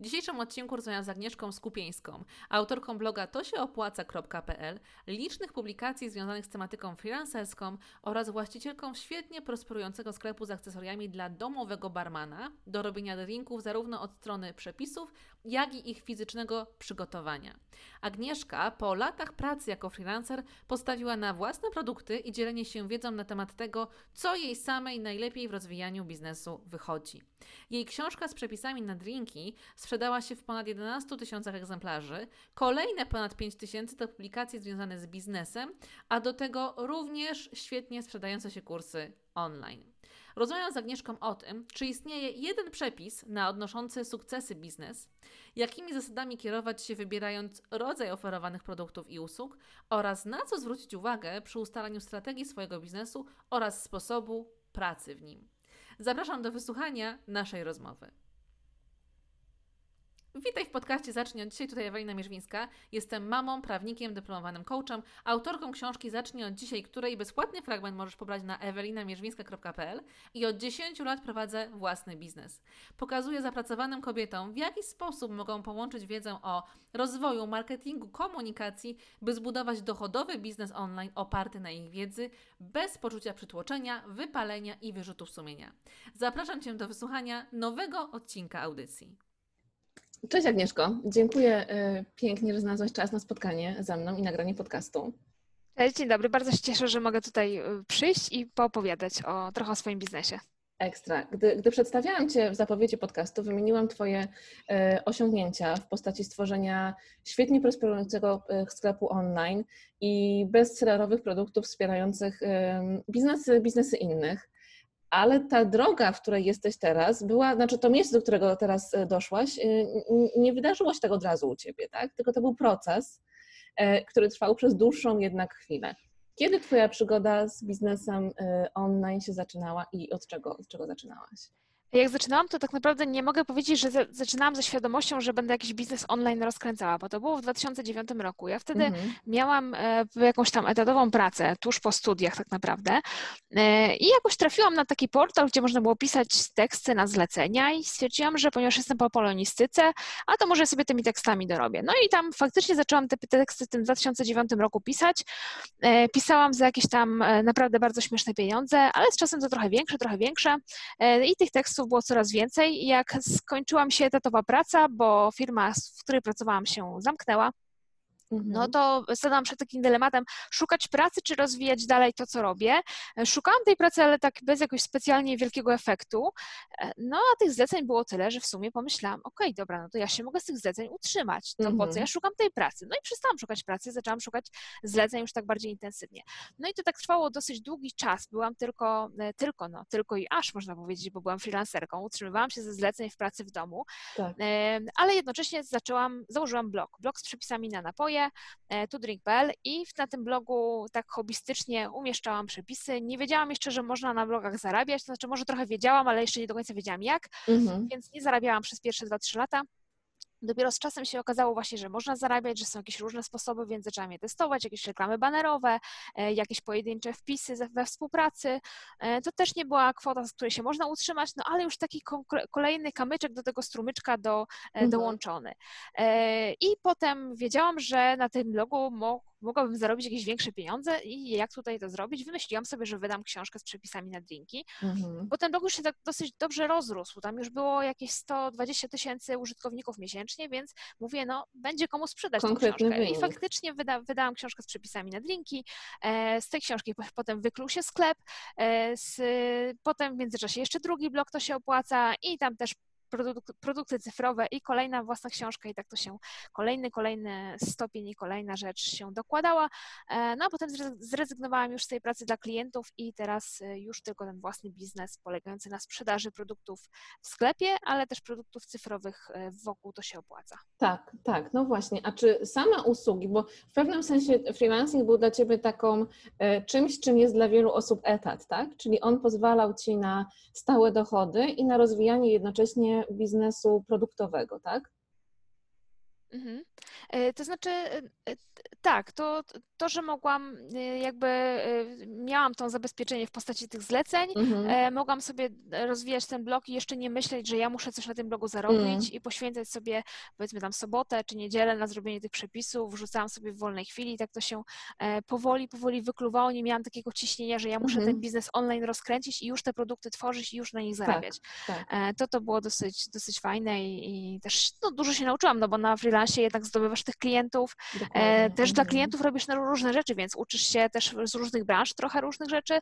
W dzisiejszym odcinku rozmawiam z Agnieszką Skupieńską, autorką bloga tosieopłaca.pl, licznych publikacji związanych z tematyką freelancerską oraz właścicielką świetnie prosperującego sklepu z akcesoriami dla domowego barmana. Do robienia drinków zarówno od strony przepisów, jak i ich fizycznego przygotowania. Agnieszka po latach pracy jako freelancer postawiła na własne produkty i dzielenie się wiedzą na temat tego, co jej samej najlepiej w rozwijaniu biznesu wychodzi. Jej książka z przepisami na drinki sprzedała się w ponad 11 tysiącach egzemplarzy, kolejne ponad 5 tysięcy to publikacje związane z biznesem, a do tego również świetnie sprzedające się kursy online. Rozmawiam z Agnieszką o tym, czy istnieje jeden przepis na odnoszący sukcesy biznes, jakimi zasadami kierować się wybierając rodzaj oferowanych produktów i usług oraz na co zwrócić uwagę przy ustalaniu strategii swojego biznesu oraz sposobu pracy w nim. Zapraszam do wysłuchania naszej rozmowy. Witaj w podcaście Zacznij od dzisiaj. Tutaj Ewelina Mierzwińska. Jestem mamą, prawnikiem, dyplomowanym coachem, autorką książki Zacznij od dzisiaj, której bezpłatny fragment możesz pobrać na ewelinamierzwińska.pl i od 10 lat prowadzę własny biznes. Pokazuję zapracowanym kobietom, w jaki sposób mogą połączyć wiedzę o rozwoju, marketingu, komunikacji, by zbudować dochodowy biznes online oparty na ich wiedzy, bez poczucia przytłoczenia, wypalenia i wyrzutów sumienia. Zapraszam Cię do wysłuchania nowego odcinka audycji. Cześć Agnieszko, dziękuję y, pięknie, że znalazłaś czas na spotkanie ze mną i nagranie podcastu. Cześć, dzień dobry. Bardzo się cieszę, że mogę tutaj y, przyjść i poopowiadać o, trochę o swoim biznesie. Ekstra. Gdy, gdy przedstawiałam Cię w zapowiedzi podcastu, wymieniłam Twoje y, osiągnięcia w postaci stworzenia świetnie prosperującego y, sklepu online i bestsellerowych produktów wspierających y, biznesy, biznesy innych ale ta droga, w której jesteś teraz, była, znaczy to miejsce, do którego teraz e, doszłaś, e, nie wydarzyło się tak od razu u ciebie, tak? Tylko to był proces, e, który trwał przez dłuższą jednak chwilę. Kiedy Twoja przygoda z biznesem online się zaczynała i od czego, od czego zaczynałaś? Jak zaczynałam, to tak naprawdę nie mogę powiedzieć, że zaczynałam ze świadomością, że będę jakiś biznes online rozkręcała, bo to było w 2009 roku. Ja wtedy mhm. miałam e, jakąś tam etatową pracę tuż po studiach tak naprawdę e, i jakoś trafiłam na taki portal, gdzie można było pisać teksty na zlecenia i stwierdziłam, że ponieważ jestem po polonistyce, a to może sobie tymi tekstami dorobię. No i tam faktycznie zaczęłam te teksty w tym 2009 roku pisać. E, pisałam za jakieś tam naprawdę bardzo śmieszne pieniądze, ale z czasem to trochę większe, trochę większe i tych tekstów było coraz więcej. Jak skończyłam się etatowa praca, bo firma, w której pracowałam się zamknęła, no mhm. to stanęłam przed takim dylematem, szukać pracy, czy rozwijać dalej to, co robię. Szukałam tej pracy, ale tak bez jakiegoś specjalnie wielkiego efektu. No a tych zleceń było tyle, że w sumie pomyślałam, okej, okay, dobra, no to ja się mogę z tych zleceń utrzymać. To po co ja mhm. szukam tej pracy? No i przestałam szukać pracy, zaczęłam szukać zleceń już tak bardziej intensywnie. No i to tak trwało dosyć długi czas. Byłam tylko, e, tylko, no, tylko i aż można powiedzieć, bo byłam freelancerką. Utrzymywałam się ze zleceń w pracy w domu, tak. ale jednocześnie zaczęłam, założyłam blog. Blog z przepisami na napoje, blogie tudrink.pl i na tym blogu tak hobbystycznie umieszczałam przepisy. Nie wiedziałam jeszcze, że można na blogach zarabiać, to znaczy może trochę wiedziałam, ale jeszcze nie do końca wiedziałam jak, mhm. więc nie zarabiałam przez pierwsze 2-3 lata. Dopiero z czasem się okazało właśnie, że można zarabiać, że są jakieś różne sposoby, więc zaczęłam je testować, jakieś reklamy banerowe, e, jakieś pojedyncze wpisy we współpracy. E, to też nie była kwota, z której się można utrzymać, no ale już taki kolejny kamyczek do tego strumyczka do, e, mhm. dołączony. I potem wiedziałam, że na tym blogu mogłabym zarobić jakieś większe pieniądze i jak tutaj to zrobić? Wymyśliłam sobie, że wydam książkę z przepisami na drinki, mhm. bo ten blog już się tak dosyć dobrze rozrósł. Tam już było jakieś 120 tysięcy użytkowników miesięcznie, więc mówię, no będzie komu sprzedać tę książkę. I faktycznie wyda, wydałam książkę z przepisami na drinki. E, z tej książki potem wykluł się sklep. E, z, potem w międzyczasie jeszcze drugi blog to się opłaca i tam też produkty cyfrowe i kolejna własna książka i tak to się kolejny, kolejny stopień i kolejna rzecz się dokładała. E, no a potem zrezygnowałam już z tej pracy dla klientów i teraz e, już tylko ten własny biznes polegający na sprzedaży produktów w sklepie, ale też produktów cyfrowych e, wokół to się opłaca. Tak, tak, no właśnie. A czy same usługi, bo w pewnym sensie freelancing był dla Ciebie taką czymś, czym jest dla wielu osób etat, tak? Czyli on pozwalał Ci na stałe dochody i na rozwijanie jednocześnie biznesu produktowego, tak? Mhm. E, to znaczy, e, e, tak, to, to, że mogłam jakby, miałam to zabezpieczenie w postaci tych zleceń, mhm. mogłam sobie rozwijać ten blog i jeszcze nie myśleć, że ja muszę coś na tym blogu zarobić mhm. i poświęcać sobie powiedzmy tam sobotę czy niedzielę na zrobienie tych przepisów, wrzucałam sobie w wolnej chwili i tak to się powoli, powoli wykluwało, nie miałam takiego ciśnienia, że ja muszę mhm. ten biznes online rozkręcić i już te produkty tworzyć i już na nich tak, zarabiać. Tak, tak. To to było dosyć, dosyć fajne i, i też no, dużo się nauczyłam, no bo na freelancie jednak zdobywasz tych klientów, e, też dla mhm. klientów robisz różne rzeczy, więc uczysz się też z różnych branż trochę różnych rzeczy,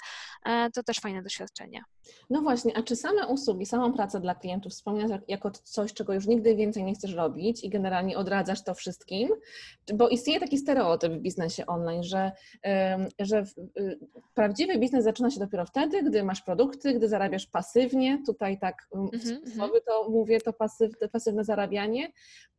e, to też fajne doświadczenie. No właśnie, a czy same usługi, samą pracę dla klientów wspomniasz jako coś, czego już nigdy więcej nie chcesz robić i generalnie odradzasz to wszystkim? Bo istnieje taki stereotyp w biznesie online, że, że y, prawdziwy biznes zaczyna się dopiero wtedy, gdy masz produkty, gdy zarabiasz pasywnie, tutaj tak mm-hmm, słowy to mówię, to pasyw, pasywne zarabianie,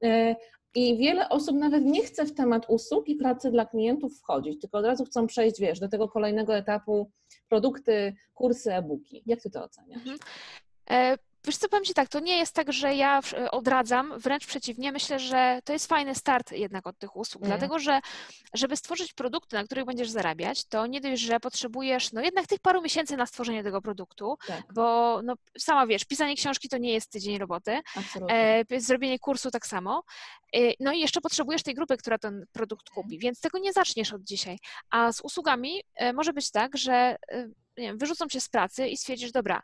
e, i wiele osób nawet nie chce w temat usług i pracy dla klientów wchodzić, tylko od razu chcą przejść, wiesz, do tego kolejnego etapu produkty, kursy, e-booki. Jak ty to oceniasz? Mhm. E, Wiesz co, powiem Ci tak, to nie jest tak, że ja odradzam, wręcz przeciwnie, myślę, że to jest fajny start jednak od tych usług, mm. dlatego że żeby stworzyć produkty, na których będziesz zarabiać, to nie dość, że potrzebujesz no jednak tych paru miesięcy na stworzenie tego produktu, tak. bo no, sama wiesz, pisanie książki to nie jest tydzień roboty, e, zrobienie kursu tak samo, e, no i jeszcze potrzebujesz tej grupy, która ten produkt kupi, więc tego nie zaczniesz od dzisiaj, a z usługami e, może być tak, że e, nie wiem, wyrzucą cię z pracy i stwierdzisz, dobra,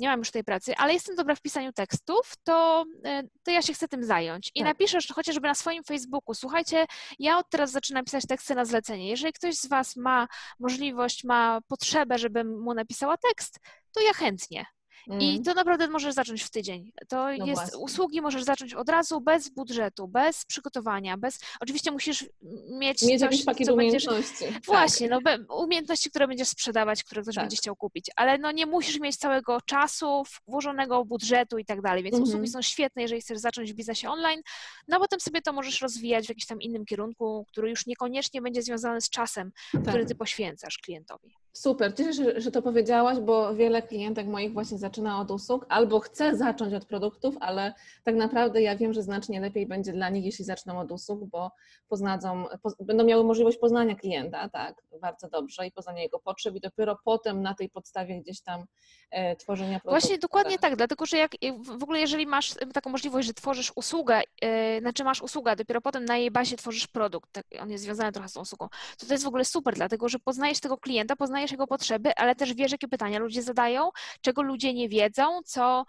nie mam już tej pracy, ale jestem dobra w pisaniu tekstów, to, e, to ja się chcę tym zająć. I tak. napiszesz chociażby na swoim Facebooku, słuchajcie, ja od teraz zaczynam pisać teksty na zlecenie. Jeżeli ktoś z Was ma możliwość, ma potrzebę, żebym mu napisała tekst, to ja chętnie. I mm. to naprawdę możesz zacząć w tydzień. To no jest, właśnie. usługi możesz zacząć od razu, bez budżetu, bez przygotowania, bez, oczywiście musisz mieć, mieć coś, pakiet co umiejętności. Będziesz, właśnie, no, umiejętności, które będziesz sprzedawać, które ktoś tak. będzie chciał kupić, ale no nie musisz mieć całego czasu, włożonego budżetu i tak dalej, więc mm -hmm. usługi są świetne, jeżeli chcesz zacząć w biznesie online, no a potem sobie to możesz rozwijać w jakimś tam innym kierunku, który już niekoniecznie będzie związany z czasem, tak. który ty poświęcasz klientowi. Super, cieszę się, że to powiedziałaś, bo wiele klientek moich właśnie zaczyna od usług albo chce zacząć od produktów, ale tak naprawdę ja wiem, że znacznie lepiej będzie dla nich, jeśli zaczną od usług, bo poznadzą, po, będą miały możliwość poznania klienta, tak, bardzo dobrze i poznania jego potrzeb i dopiero potem na tej podstawie gdzieś tam e, tworzenia produktów. Właśnie dokładnie tak, dlatego że jak w ogóle jeżeli masz taką możliwość, że tworzysz usługę, e, znaczy masz usługę, dopiero potem na jej bazie tworzysz produkt, tak, on jest związany trochę z tą usługą, to to jest w ogóle super, dlatego że poznajesz tego klienta, poznajesz poznajesz jego potrzeby, ale też wiesz, jakie pytania ludzie zadają, czego ludzie nie wiedzą, co,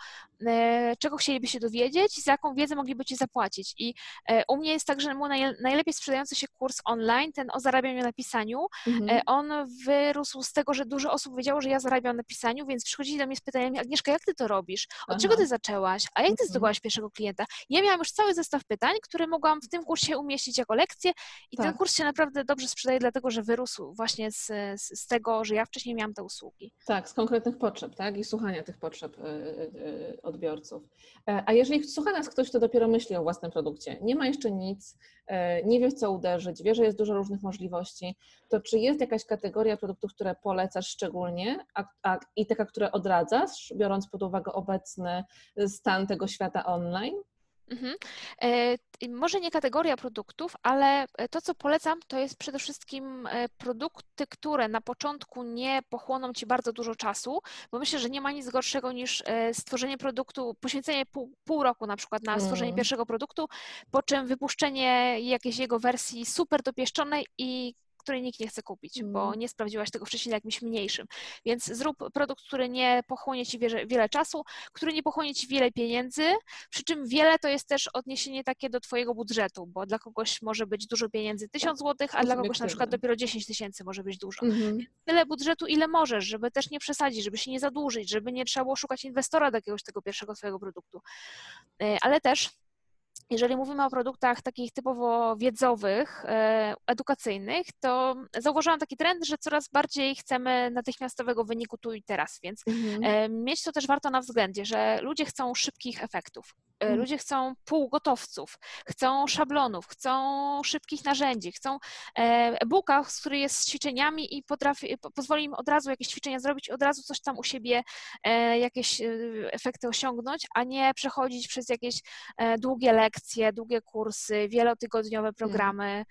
e, czego chcieliby się dowiedzieć, za jaką wiedzę mogliby ci zapłacić. I e, u mnie jest tak, że mój najlepiej sprzedający się kurs online, ten o zarabianiu na pisaniu, mhm. E, on wyrósł z tego, że dużo osób wiedziało, że ja zarabiam na pisaniu, więc przychodzili do mnie z pytaniem, Agnieszka, jak ty to robisz? Od Aha. czego ty zaczęłaś? A jak ty mhm. zdobyłaś pierwszego klienta? Ja miałam już cały zestaw pytań, które mogłam w tym kursie umieścić jako lekcję i tak. ten kurs się naprawdę dobrze sprzedaje, dlatego że wyrósł właśnie z, z tego, że ja wcześniej miałam te usługi. Tak, z konkretnych potrzeb, tak? I słuchania tych potrzeb y, y, y, odbiorców. E, a jeżeli słucha nas ktoś, kto dopiero myśli o własnym produkcie, nie ma jeszcze nic, e, nie wie w co uderzyć, wie, że jest dużo różnych możliwości, to czy jest jakaś kategoria produktów, które polecasz szczególnie a, a, i taka, które odradzasz, biorąc pod uwagę obecny stan tego świata online? Mhm. E, może nie kategoria produktów, ale e, to, co polecam, to jest przede wszystkim e, produkty, które na początku nie pochłoną Ci bardzo dużo czasu, bo myślę, że nie ma nic gorszego niż stworzenie produktu, poświęcenie pół, pół roku na przykład na stworzenie mm. pierwszego produktu, po czym wypuszczenie jakiejś jego wersji super dopieszczonej i której nikt nie chce kupić, mm. bo nie sprawdziłaś tego wcześniej na jakimś mniejszym. Więc zrób produkt, który nie pochłonie ci wiele, wiele czasu, który nie pochłonie ci wiele pieniędzy, przy czym wiele to jest też odniesienie takie do twojego budżetu, bo dla kogoś może być dużo pieniędzy 1000 zł, a dla kogoś na przykład dopiero 10 tysięcy może być dużo. Mm-hmm. Tyle budżetu, ile możesz, żeby też nie przesadzić, żeby się nie zadłużyć, żeby nie trzeba było szukać inwestora do jakiegoś tego pierwszego twojego produktu. E, ale też jeżeli mówimy o produktach takich typowo wiedzowych, e, edukacyjnych, to zauważyłam taki trend, że coraz bardziej chcemy natychmiastowego wyniku tu i teraz, więc mhm. E, mieć to też warto na względzie, że ludzie chcą szybkich efektów. E, mhm. Ludzie chcą półgotowców, chcą szablonów, chcą szybkich narzędzi, chcą e-booka, który jest z ćwiczeniami i potrafi, pozwoli im od razu jakieś ćwiczenia zrobić, od razu coś tam u siebie, jakieś efekty osiągnąć, a nie przechodzić przez jakieś długie lekcje, lekcje, długie kursy, wielotygodniowe mm. programy.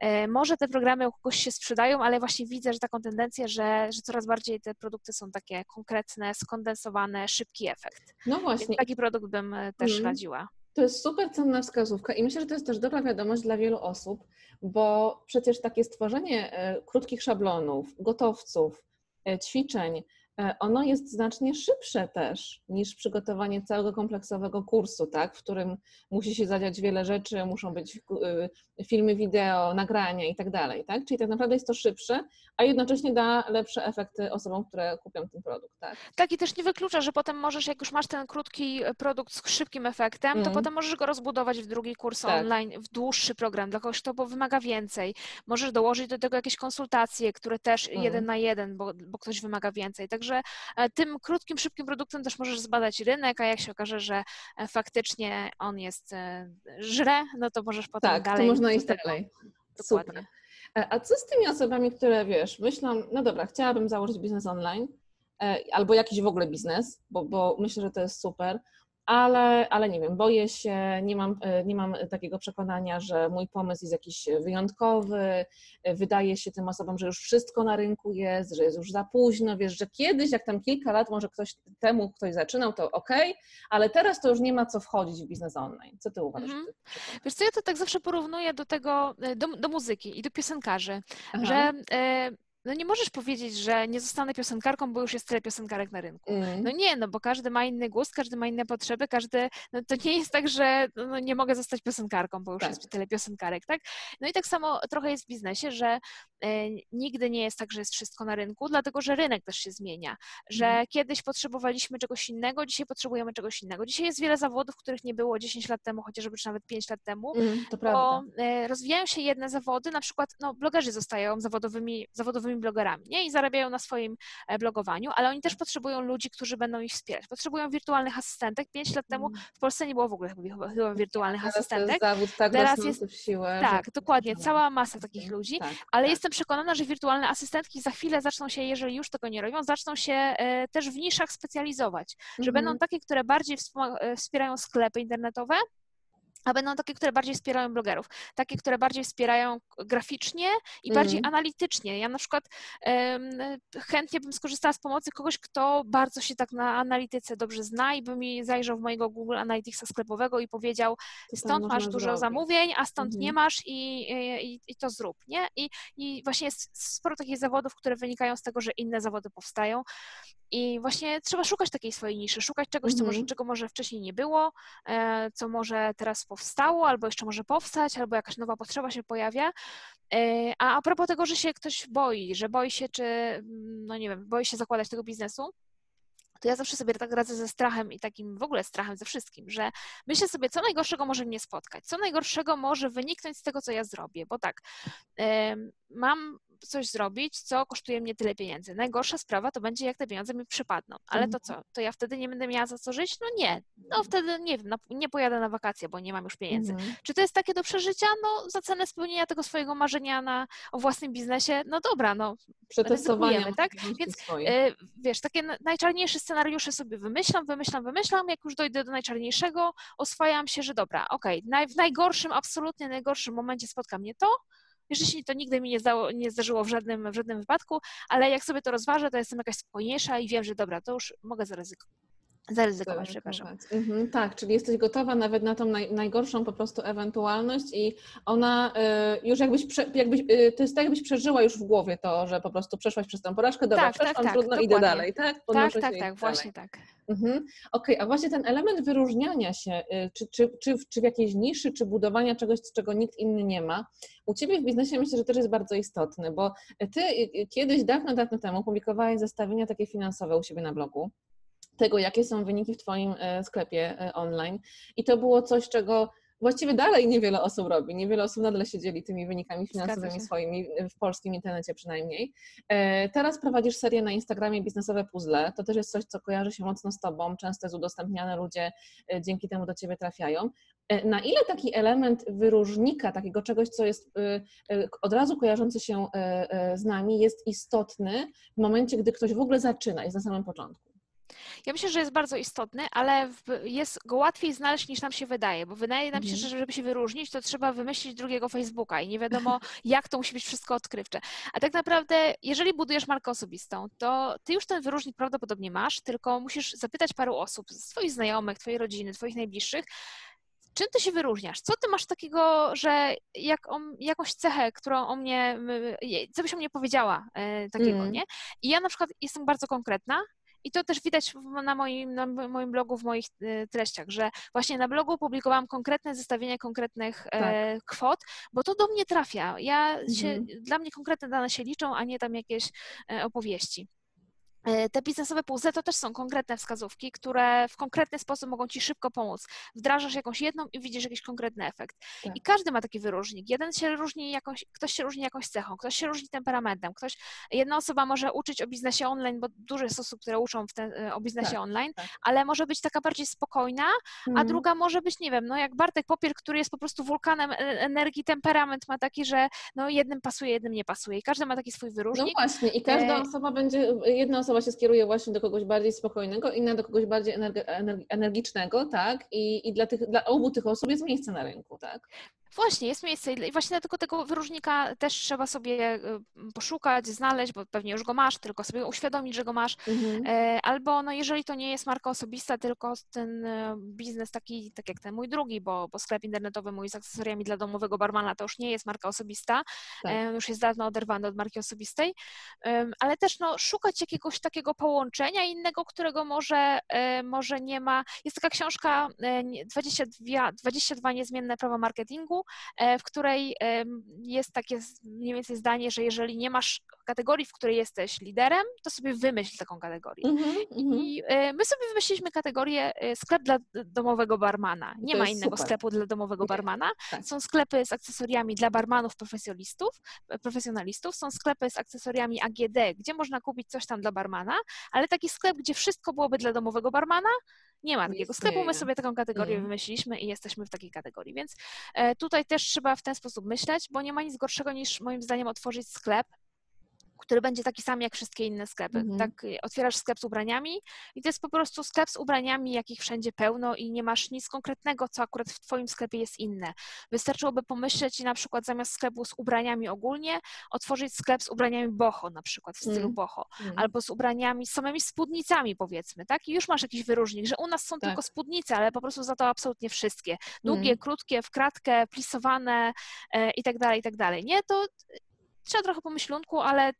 Hmm. Może te programy u kogoś się sprzedają, ale właśnie widzę, że taką tendencję, że, że coraz bardziej te produkty są takie konkretne, skondensowane, szybki efekt. No właśnie. Więc taki produkt bym e, też hmm. radziła. To jest super cenna wskazówka i myślę, że to jest też dobra wiadomość dla wielu osób, bo przecież takie stworzenie e, krótkich szablonów, gotowców, ćwiczeń, ono jest znacznie szybsze też niż przygotowanie całego kompleksowego kursu, tak, w którym musi się zadziać wiele rzeczy, muszą być y, filmy wideo, nagrania i tak dalej, tak? Czyli tak naprawdę jest to szybsze, a jednocześnie da lepsze efekty osobom, które kupią ten produkt, tak? Tak i też nie wyklucza, że potem możesz, jak już masz ten krótki produkt z szybkim efektem, mm. to potem możesz go rozbudować w drugi kurs tak. online, w dłuższy program, dla kogoś, kto wymaga więcej. Możesz dołożyć do tego jakieś konsultacje, które też mm. jeden na jeden, bo, bo ktoś wymaga więcej. Także Także e, tym krótkim, szybkim produktem też możesz zbadać rynek, a jak się okaże, że e, faktycznie on jest e, żre, no to możesz potem tak, dalej. Tak, to można iść dalej. Dokładnie. Super. A co z tymi osobami, które wiesz, myślą, no dobra, chciałabym założyć biznes online, albo jakiś w ogóle biznes, bo, bo myślę, że to jest super, ale, ale nie wiem, boję się, nie mam, e, nie mam takiego przekonania, że mój pomysł jest jakiś wyjątkowy, e, wydaje się tym osobom, że już wszystko na rynku jest, że jest już za późno, wiesz, że kiedyś, jak tam kilka lat może ktoś temu ktoś zaczynał, to ok, ale teraz to już nie ma co wchodzić w biznes online. Co ty uważasz? Mhm. Wiesz co, ja to tak zawsze porównuję do tego, e, do, do muzyki i do piosenkarzy, Aha. że no nie możesz powiedzieć, że nie zostanę piosenkarką, bo już jest tyle piosenkarek na rynku. Mm. No nie, no bo każdy ma inny gust, każdy ma inne potrzeby, każdy, no to nie jest tak, że no nie mogę zostać piosenkarką, bo już tak. jest tyle piosenkarek, tak? No i tak samo trochę jest w biznesie, że e, nigdy nie jest tak, że jest wszystko na rynku, dlatego że rynek też się zmienia, że mm. kiedyś potrzebowaliśmy czegoś innego, dzisiaj potrzebujemy czegoś innego. Dzisiaj jest wiele zawodów, których nie było 10 lat temu, chociażby czy nawet 5 lat temu, mm, to bo e, rozwijają się jedne zawody, na przykład no, blogerzy zostają zawodowymi, zawodowymi blogerami, nie? I zarabiają na swoim e, blogowaniu, ale oni też potrzebują ludzi, którzy będą ich wspierać. Potrzebują wirtualnych asystentek. Pięć lat temu mm. w Polsce nie było w ogóle chyba, wirtualnych Teraz asystentek. Zawód tak Teraz jest w siłę. Tak, dokładnie, cała masa takich ludzi, tak, ale tak. jestem przekonana, że wirtualne asystentki za chwilę zaczną się, jeżeli już tego nie robią, zaczną się e, też w niszach specjalizować, że będą mhm. takie, które bardziej e, wspierają sklepy internetowe, a będą takie, które bardziej wspierają blogerów, takie, które bardziej wspierają graficznie i mm. bardziej analitycznie. Ja na przykład um, chętnie bym skorzystała z pomocy kogoś, kto bardzo się tak na analityce dobrze zna i by mi zajrzał w mojego Google Analyticsa sklepowego i powiedział, stąd masz dużo zrobić. zamówień, a stąd mm. nie masz i, i, i, to zrób, nie? I, I właśnie jest sporo takich zawodów, które wynikają z tego, że inne zawody powstają i właśnie trzeba szukać takiej swojej niszy, szukać czegoś, co może, mhm. czego może wcześniej nie było, e, co może teraz powstało, albo jeszcze może powstać, albo jakaś nowa potrzeba się pojawia. E, a a propos tego, że się ktoś boi, że boi się, czy, no nie wiem, boi się zakładać tego biznesu, to ja zawsze sobie tak radzę ze strachem i takim w ogóle strachem ze wszystkim, że myślę sobie, co najgorszego może mnie spotkać, co najgorszego może wyniknąć z tego, co ja zrobię, bo tak, mam coś zrobić, co kosztuje mnie tyle pieniędzy. Najgorsza sprawa to będzie, jak te pieniądze mi przypadną. Ale to co? To ja wtedy nie będę miała za co żyć? No nie. No wtedy nie wiem, nie pojadę na wakacje, bo nie mam już pieniędzy. Mhm. Czy to jest takie do przeżycia? No za cenę spełnienia tego swojego marzenia na, o własnym biznesie, no dobra, no przetestowania, tak? Więc y, wiesz, takie najczarniejsze scenariusze sobie wymyślam, wymyślam, wymyślam, jak już dojdę do najczarniejszego, oswajam się, że dobra, okej, okay, naj, w najgorszym, absolutnie najgorszym momencie spotka mnie to, jeszcze to nigdy mi nie, zdało, nie zdarzyło w żadnym, w żadnym wypadku, ale jak sobie to rozważę, to jestem jakaś spokojniejsza i wiem, że dobra, to już mogę zaryzykować. Zaryzykować, przepraszam. Mhm, tak, czyli jesteś gotowa nawet na tą naj, najgorszą po prostu ewentualność i ona y, już jakbyś, prze, jakbyś y, to jest tak jakbyś przeżyła już w głowie to, że po prostu przeszłaś przez tę porażkę, dobra, tak, przeszłam, tak, tak trudno, tak, idę dalej, tak? Podnoszę tak, tak, tak, właśnie tak. Mhm. Okej, okay, a właśnie ten element wyróżniania się, y, czy, czy, czy, czy w jakiejś niszy, czy budowania czegoś, czego nikt inny nie ma, u Ciebie w biznesie myślę, że też jest bardzo istotny, bo Ty kiedyś, dawno, dawno temu publikowałeś zestawienia takie finansowe u siebie na blogu tego, jakie są wyniki w Twoim e, sklepie e, online. I to było coś, czego właściwie dalej niewiele osób robi. Niewiele osób nadal się dzieli tymi wynikami finansowymi swoimi, w polskim internecie przynajmniej. E, teraz prowadzisz serię na Instagramie Biznesowe Puzzle. To też jest coś, co kojarzy się mocno z Tobą. Często jest udostępniane, ludzie dzięki temu do Ciebie trafiają. Na ile taki element wyróżnika, takiego czegoś, co jest od razu kojarzący się z nami, jest istotny w momencie, gdy ktoś w ogóle zaczyna, jest na samym początku? Ja myślę, że jest bardzo istotny, ale jest go łatwiej znaleźć niż nam się wydaje, bo wydaje nam się, mhm. że żeby się wyróżnić, to trzeba wymyślić drugiego Facebooka i nie wiadomo, jak to musi być wszystko odkrywcze. A tak naprawdę, jeżeli budujesz markę osobistą, to ty już ten wyróżnik prawdopodobnie masz, tylko musisz zapytać paru osób, swoich znajomych, twojej rodziny, twoich najbliższych, czym ty się wyróżniasz? Co ty masz takiego, że jak jakąś cechę, którą o mnie, co byś o mnie powiedziała e, takiego, mm. nie? I ja na przykład jestem bardzo konkretna, i to też widać na moim, na moim blogu, w moich e, treściach, że właśnie na blogu publikowałam konkretne zestawienia konkretnych e, tak. kwot, bo to do mnie trafia. Ja się, mhm. Dla mnie konkretne dane się liczą, a nie tam jakieś opowieści. E, te biznesowe puzzle to też są konkretne wskazówki, które w konkretny sposób mogą Ci szybko pomóc. Wdrażasz jakąś jedną i widzisz jakiś konkretny efekt. Tak. I każdy ma taki wyróżnik. Jeden się różni jakąś, ktoś się różni jakąś cechą, ktoś się różni temperamentem, ktoś, jedna osoba może uczyć o biznesie online, bo dużo jest osób, które uczą e, o biznesie tak, online, tak. ale może być taka bardziej spokojna, a mhm. druga może być, nie wiem, no jak Bartek Popier, który jest po prostu wulkanem e, energii, temperament ma taki, że no jednym pasuje, jednym nie pasuje i każdy ma taki swój wyróżnik. No właśnie i każda osoba będzie, jedna osoba osoba się skieruje właśnie do kogoś bardziej spokojnego, inna do kogoś bardziej energicznego, tak? I, i dla, tych, dla obu tych osób jest miejsce na rynku, tak? Właśnie, jest miejsce i właśnie dlatego tego wyróżnika też trzeba sobie y, poszukać, znaleźć, bo pewnie już go masz, tylko sobie uświadomić, że go masz. Mhm. E, albo no, jeżeli to nie jest marka osobista, tylko ten y, biznes taki, tak jak ten mój drugi, bo, bo sklep internetowy mój z akcesoriami dla domowego barmana to już nie jest marka osobista, tak. E, już jest dawno oderwany od marki osobistej, ale też no, szukać jakiegoś takiego połączenia innego, którego może, e, może nie ma. Jest taka książka 22, 22 niezmienne prawa marketingu, E, w której jest takie mniej więcej zdanie, że jeżeli nie masz kategorii, w której jesteś liderem, to sobie wymyśl taką kategorię. Mm-hmm, I e, my sobie wymyśliliśmy kategorię e, sklep dla domowego barmana. Nie to ma innego super. sklepu dla domowego barmana. Tak. Są sklepy z akcesoriami dla barmanów profesjonalistów, profesjonalistów, są sklepy z akcesoriami AGD, gdzie można kupić coś tam dla barmana, ale taki sklep, gdzie wszystko byłoby dla domowego barmana, nie ma takiego sklepu, my sobie taką kategorię mm. wymyśliliśmy i jesteśmy w takiej kategorii, więc e, tutaj też trzeba w ten sposób myśleć, bo nie ma nic gorszego niż moim zdaniem otworzyć sklep który będzie taki sam jak wszystkie inne sklepy. Mhm. Tak, y, otwierasz sklep z ubraniami i to jest po prostu sklep z ubraniami, jakich wszędzie pełno i nie masz nic konkretnego, co akurat w Twoim sklepie jest inne. Wystarczyłoby pomyśleć i na przykład zamiast sklepu z ubraniami ogólnie, otworzyć sklep z ubraniami boho, na przykład w stylu mhm. boho, mhm. albo z ubraniami, z samymi spódnicami powiedzmy, tak? I już masz jakiś wyróżnik, że u nas są tak. tylko spódnice, ale po prostu za to absolutnie wszystkie. Długie, mhm. krótkie, w kratkę, plisowane e, i tak dalej, i tak dalej. Nie, to trzeba trochę pomyślunku, ale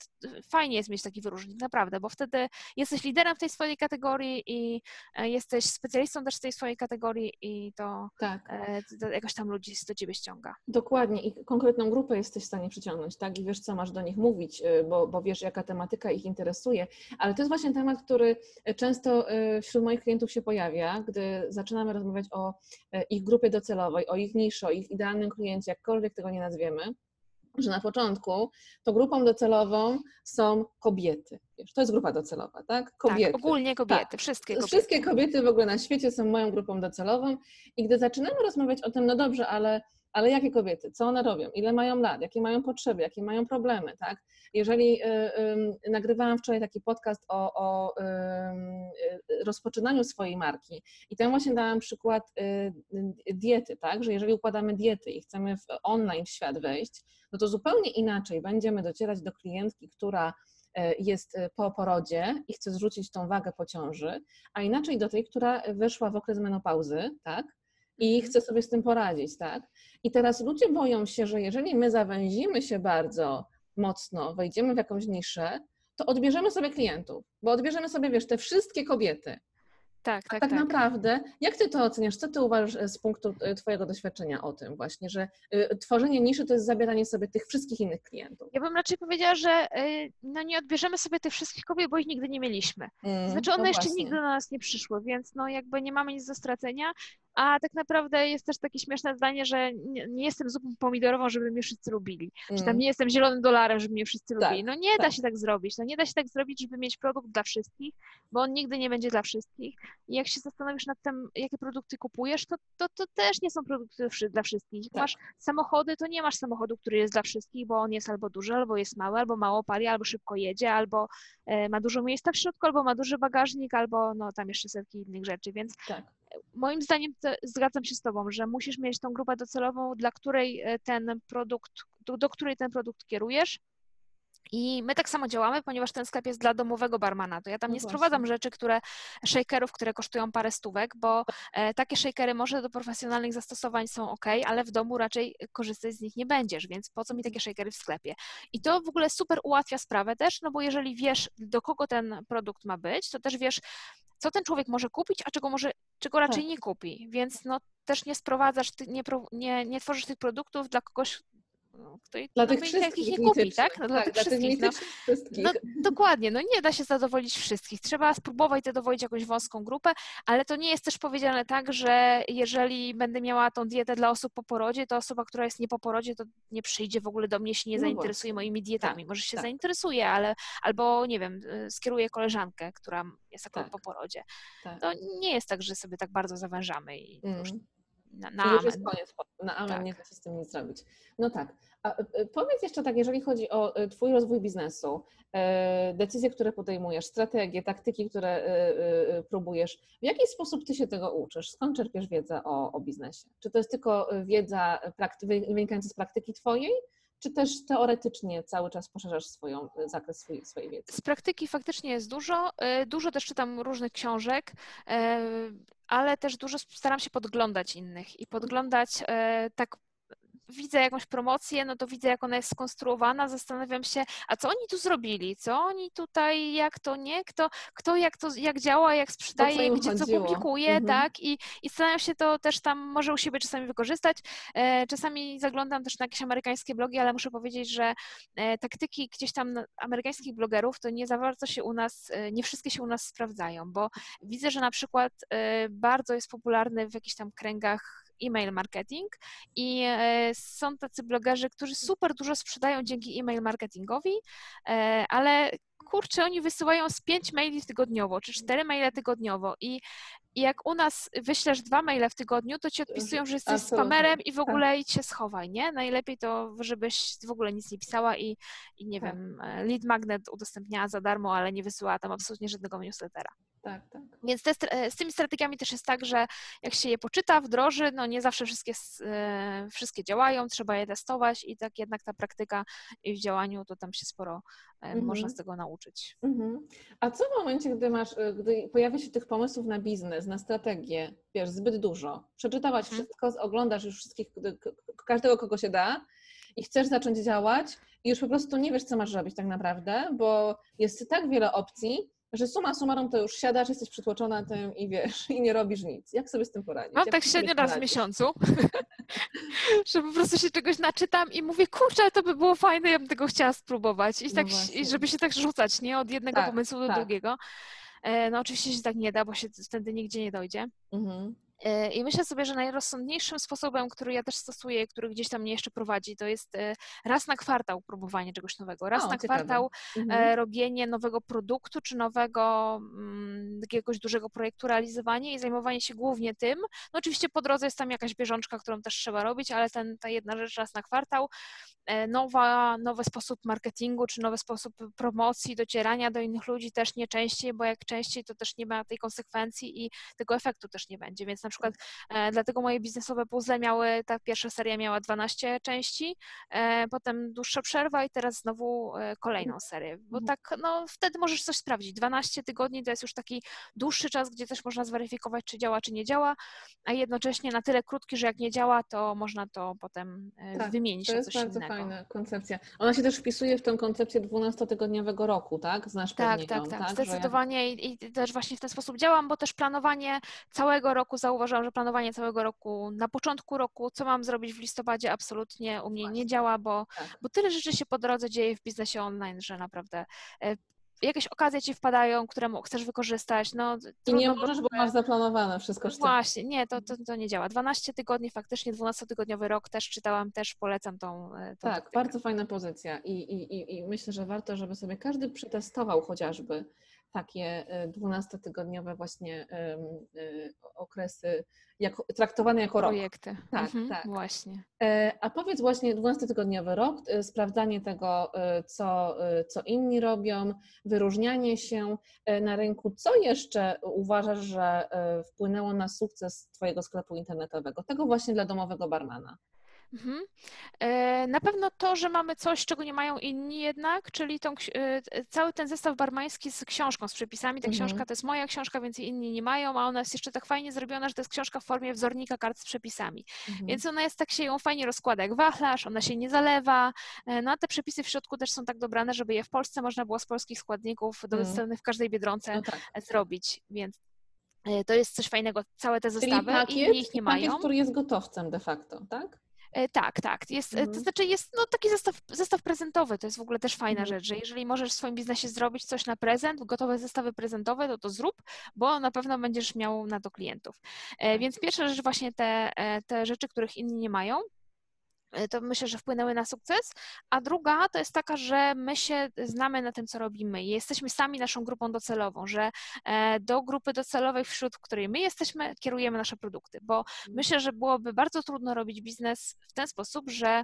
fajnie jest mieć taki wyróżnik, naprawdę, bo wtedy jesteś liderem w tej swojej kategorii i e, jesteś specjalistą też w tej swojej kategorii i to, tak. E, to jakoś tam ludzi do ciebie ściąga. Dokładnie i konkretną grupę jesteś w stanie przyciągnąć, tak? I wiesz, co masz do nich mówić, e, bo, bo wiesz, jaka tematyka ich interesuje, ale to jest właśnie temat, który często wśród moich klientów się pojawia, gdy zaczynamy rozmawiać o ich grupie docelowej, o ich niszy, o ich idealnym kliencie, jakkolwiek tego nie nazwiemy że na początku to grupą docelową są kobiety. Wiesz, to jest grupa docelowa, tak? tak kobiety. Tak, ogólnie kobiety, tak. wszystkie kobiety. Wszystkie kobiety w ogóle na świecie są moją grupą docelową i gdy zaczynamy rozmawiać o tym, no dobrze, ale ale jakie kobiety, co one robią, ile mają lat, jakie mają potrzeby, jakie mają problemy, tak? Jeżeli y, y, nagrywałam wczoraj taki podcast o, o y, rozpoczynaniu swojej marki i tam właśnie dałam przykład y, diety, tak? Że jeżeli układamy diety i chcemy w online w świat wejść, no to zupełnie inaczej będziemy docierać do klientki, która y, jest po porodzie i chce zrzucić tą wagę po ciąży, a inaczej do tej, która weszła w okres menopauzy, tak? I chce sobie z tym poradzić, tak? I teraz ludzie boją się, że jeżeli my zawęzimy się bardzo mocno, wejdziemy w jakąś niszę, to odbierzemy sobie klientów, bo odbierzemy sobie, wiesz, te wszystkie kobiety. Tak, tak, tak, tak. naprawdę, jak ty to oceniasz? Co ty uważasz e, z punktu e, twojego doświadczenia o tym właśnie, że y, tworzenie niszy to jest zabieranie sobie tych wszystkich innych klientów? Ja bym raczej powiedziała, że no nie odbierzemy sobie tych wszystkich kobiet, bo ich nigdy nie mieliśmy. Mm, znaczy one jeszcze właśnie. nigdy do nas nie przyszły, więc no jakby nie mamy nic do stracenia. A tak naprawdę jest też takie śmieszne zdanie, że nie, nie jestem zupą pomidorową, żeby mnie wszyscy lubili. Mm. Czy tam mm. nie jestem zielonym dolarem, żeby mnie wszyscy tak, lubili. No nie tak. da się tak zrobić. No nie da się tak zrobić, żeby mieć produkt dla wszystkich, bo on nigdy nie będzie dla wszystkich. I jak się zastanowisz nad tym, jakie produkty kupujesz, to, to, to też nie są produkty dla wszystkich. Jak tak. masz samochody, to nie masz samochodu, który jest dla wszystkich, bo on jest albo duży, albo jest mały, albo mało pali, albo szybko jedzie, albo e, ma dużo miejsca w środku, albo ma duży bagażnik, albo no tam jeszcze setki innych rzeczy, więc tak. Moim zdaniem zgadzam się z Tobą, że musisz mieć tą grupę docelową, dla której e, ten produkt, do, do której ten produkt kierujesz, i my tak samo działamy, ponieważ ten sklep jest dla domowego barmana. To ja tam no nie właśnie. sprowadzam rzeczy, które, shakerów, które kosztują parę stówek, bo e, takie shakery może do profesjonalnych zastosowań są ok, ale w domu raczej korzystać z nich nie będziesz, więc po co mi takie shakery w sklepie? I to w ogóle super ułatwia sprawę też, no bo jeżeli wiesz, do kogo ten produkt ma być, to też wiesz, co ten człowiek może kupić, a czego może, czego raczej tak. nie kupi. Więc no też nie sprowadzasz, nie, nie, nie tworzysz tych produktów dla kogoś, kto dla no, tych wszystkich nie kupi, tak? No, dla tak, tych wszystkich. No, wszystkich. No, dokładnie, no nie da się zadowolić wszystkich. Trzeba spróbować zadowolić jakąś wąską grupę, ale to nie jest też powiedziane tak, że jeżeli będę miała tą dietę dla osób po porodzie, to osoba, która jest nie po porodzie, to nie przyjdzie w ogóle do mnie, się nie no zainteresuje moimi dietami. Tak, Może się tak. zainteresuje, ale albo nie wiem, y, skieruje koleżankę, która jest akurat tak. po porodzie. Tak. To nie jest tak, że sobie tak bardzo zawężamy i mm. Na, na już jest koniec, na amen, tak. nie da się z tym nic zrobić. No tak. A e, e, powiedz jeszcze tak, jeżeli chodzi o e, Twój rozwój biznesu, decyzje, które podejmujesz, strategie, taktyki, które próbujesz, w jaki sposób Ty się tego uczysz? Skąd czerpiesz wiedzę o, o biznesie? Czy to jest tylko wiedza wynikająca z praktyki Twojej, czy też teoretycznie cały czas poszerzasz swoją, zakres swojej, swojej wiedzy? Z praktyki faktycznie jest dużo. Dużo też czytam różnych książek ale też dużo staram się podglądać innych i podglądać tak widzę jakąś promocję, no to widzę, jak ona jest skonstruowana, zastanawiam się, a co oni tu zrobili, co oni tutaj, jak to nie, kto, kto jak to, jak działa, jak sprzedaje, gdzie chodziło. co publikuje, mhm. tak, i, i staram się to też tam może u siebie czasami wykorzystać. E, czasami zaglądam też na jakieś amerykańskie blogi, ale muszę powiedzieć, że e, taktyki gdzieś tam amerykańskich blogerów to nie za bardzo się u nas, e, nie wszystkie się u nas sprawdzają, bo widzę, że na przykład bardzo jest popularny w jakichś tam kręgach e-mail marketing i e, są tacy blogerzy, którzy super dużo sprzedają dzięki e-mail marketingowi, e, ale kurczę, oni wysyłają z pięć maili tygodniowo, czy cztery maile tygodniowo i i jak u nas wyślesz dwa maile w tygodniu, to ci odpisują, że jesteś Absolutnie. spamerem i w tak. ogóle tak. się schowaj, nie? Najlepiej to, żebyś w ogóle nic nie pisała i, i nie tak. wiem, e, lead magnet udostępniała za darmo, ale nie wysyłała tam absolutnie żadnego newslettera. Tak, tak. Więc te, e, z tymi strategiami też jest tak, że jak się je poczyta, wdroży, no nie zawsze wszystkie, e, wszystkie działają, trzeba je testować i tak jednak ta praktyka i w działaniu to tam się sporo mhm. można z tego nauczyć. Mhm. A co w momencie, gdy masz, gdy pojawia się tych pomysłów na biznes, na strategię, wiesz, zbyt dużo. Przeczytałaś mhm. wszystko, oglądasz już wszystkich, każdego, kogo się da i chcesz zacząć działać i już po prostu nie wiesz, co masz robić tak naprawdę, bo jest tak wiele opcji, że suma summarum to już siadasz, jesteś przytłoczona tym i wiesz, i nie robisz nic. Jak sobie z tym poradzić? Mam tak średnio raz w miesiącu, że po prostu się czegoś naczytam i mówię, kurczę, ale to by było fajne, ja bym tego chciała spróbować. I, no tak, i żeby się tak rzucać, nie? Od jednego tak, pomysłu do tak. drugiego. E, no oczywiście się tak nie da, bo się wtedy nigdzie nie dojdzie. Mhm. E, I myślę sobie, że najrozsądniejszym sposobem, który ja też stosuję, który gdzieś tam mnie jeszcze prowadzi, to jest e, raz na kwartał próbowanie czegoś nowego. Raz o, na ciekawe. kwartał mhm. robienie nowego produktu czy nowego mm, jakiegoś dużego projektu, realizowanie i zajmowanie się głównie tym. No oczywiście po drodze jest tam jakaś bieżączka, którą też trzeba robić, ale ten, ta jedna rzecz raz na kwartał, nowa, nowy sposób marketingu czy nowy sposób promocji, docierania do innych ludzi też nie częściej, bo jak częściej to też nie ma tej konsekwencji i tego efektu też nie będzie, więc na przykład e, dlatego moje biznesowe puzzle miały, ta pierwsza seria miała 12 części, e, potem dłuższa przerwa i teraz znowu e, kolejną serię, bo mhm. tak, no wtedy możesz coś sprawdzić. 12 tygodni to jest już taki dłuższy czas, gdzie też można zweryfikować, czy działa, czy nie działa, a jednocześnie na tyle krótki, że jak nie działa, to można to potem tak, wymienić innego. To jest bardzo fajna koncepcja. Ona się też wpisuje w tę koncepcję 12-tygodniowego roku, tak? Znasz tak, tak, tak, tak, zdecydowanie ja... i też właśnie w ten sposób działam, bo też planowanie całego roku zauważyłam, że planowanie całego roku na początku roku, co mam zrobić w listopadzie, absolutnie u mnie nie działa, bo, tak. bo tyle rzeczy się po drodze dzieje w biznesie online, że naprawdę e, jakieś okazje ci wpadają, które chcesz wykorzystać. No, I nie możesz, bo masz zaplanowane wszystko. No właśnie, nie, to, to, to nie działa. 12 tygodni, faktycznie 12-tygodniowy rok też czytałam, też polecam tą. tą tak, taktykę. bardzo fajna pozycja I, i, i myślę, że warto, żeby sobie każdy przetestował chociażby takie 12-tygodniowe y, właśnie y, okresy jako, traktowane jako rok. Projekty. Tak, mhm, tak. Właśnie. E, a powiedz właśnie 12-tygodniowy rok, sprawdzanie tego, co, co inni robią, wyróżnianie się na rynku. Co jeszcze uważasz, że wpłynęło na sukces Twojego sklepu internetowego? Tego właśnie dla domowego barmana. Mhm. E, na pewno to, że mamy coś, czego nie mają inni jednak, czyli tą, e, cały ten zestaw barmański z książką, z przepisami. Ta mhm. książka to jest moja książka, więc inni nie mają, a ona jest jeszcze tak fajnie zrobiona, że to jest książka w formie wzornika kart z przepisami. Mhm. Więc ona jest tak się ją fajnie rozkłada jak wachlarz, ona się nie zalewa. E, no a te przepisy w środku też są tak dobrane, żeby je w Polsce można było z polskich składników dostępnych mhm. w każdej biedronce no tak. zrobić. Więc to jest coś fajnego, całe te zestawy pakiet, ich nie mają. Pakiet, który jest gotowcem de facto, tak? E, tak, tak. Jest, e, mhm. To znaczy jest no, taki zestaw, zestaw prezentowy, to jest w ogóle też fajna mhm. rzecz, że jeżeli możesz w swoim biznesie zrobić coś na prezent, gotowe zestawy prezentowe, to to zrób, bo na pewno będziesz miał na to klientów. E, tak. Więc pierwsza rzecz właśnie te, te rzeczy, których inni nie mają. E, to myślę, że wpłynęły na sukces. A druga to jest taka, że my się znamy na tym, co robimy i jesteśmy sami naszą grupą docelową, że e, do grupy docelowej, wśród której my jesteśmy, kierujemy nasze produkty, bo myślę, że byłoby bardzo trudno robić biznes w ten sposób, że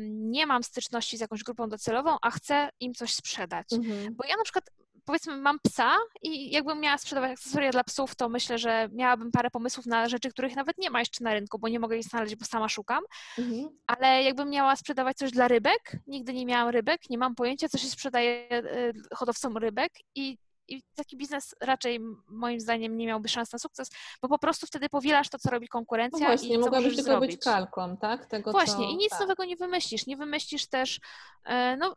nie mam styczności z jakąś grupą docelową, a chcę im coś sprzedać. Mhm. Bo ja na przykład powiedzmy mam psa i jakbym miała sprzedawać akcesoria dla psów, to myślę, że miałabym parę pomysłów na rzeczy, których nawet nie ma jeszcze na rynku, bo nie mogę ich znaleźć, bo sama szukam. Mhm. Ale jakbym miała sprzedawać coś dla rybek, nigdy nie miałam rybek, nie mam pojęcia, co się sprzedaje e, hodowcom rybek i i taki biznes raczej moim zdaniem nie miałby szans na sukces, bo po prostu wtedy powielasz to, co robi konkurencja. No właśnie, i mogłabyś tylko zrobić. być kalką, tak? Tego, właśnie, co... i nic tak. nowego nie wymyślisz. Nie wymyślisz też, e, no,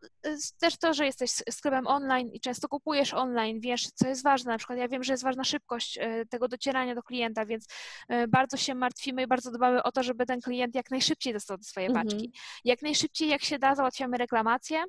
też to, że jesteś sklepem online i często kupujesz online, wiesz, co jest ważne. Na przykład ja wiem, że jest ważna szybkość e, tego docierania do klienta, więc e, bardzo się martwimy i bardzo dbamy o to, żeby ten klient jak najszybciej dostał swoje mhm. paczki. Jak najszybciej, jak się da, załatwiamy reklamację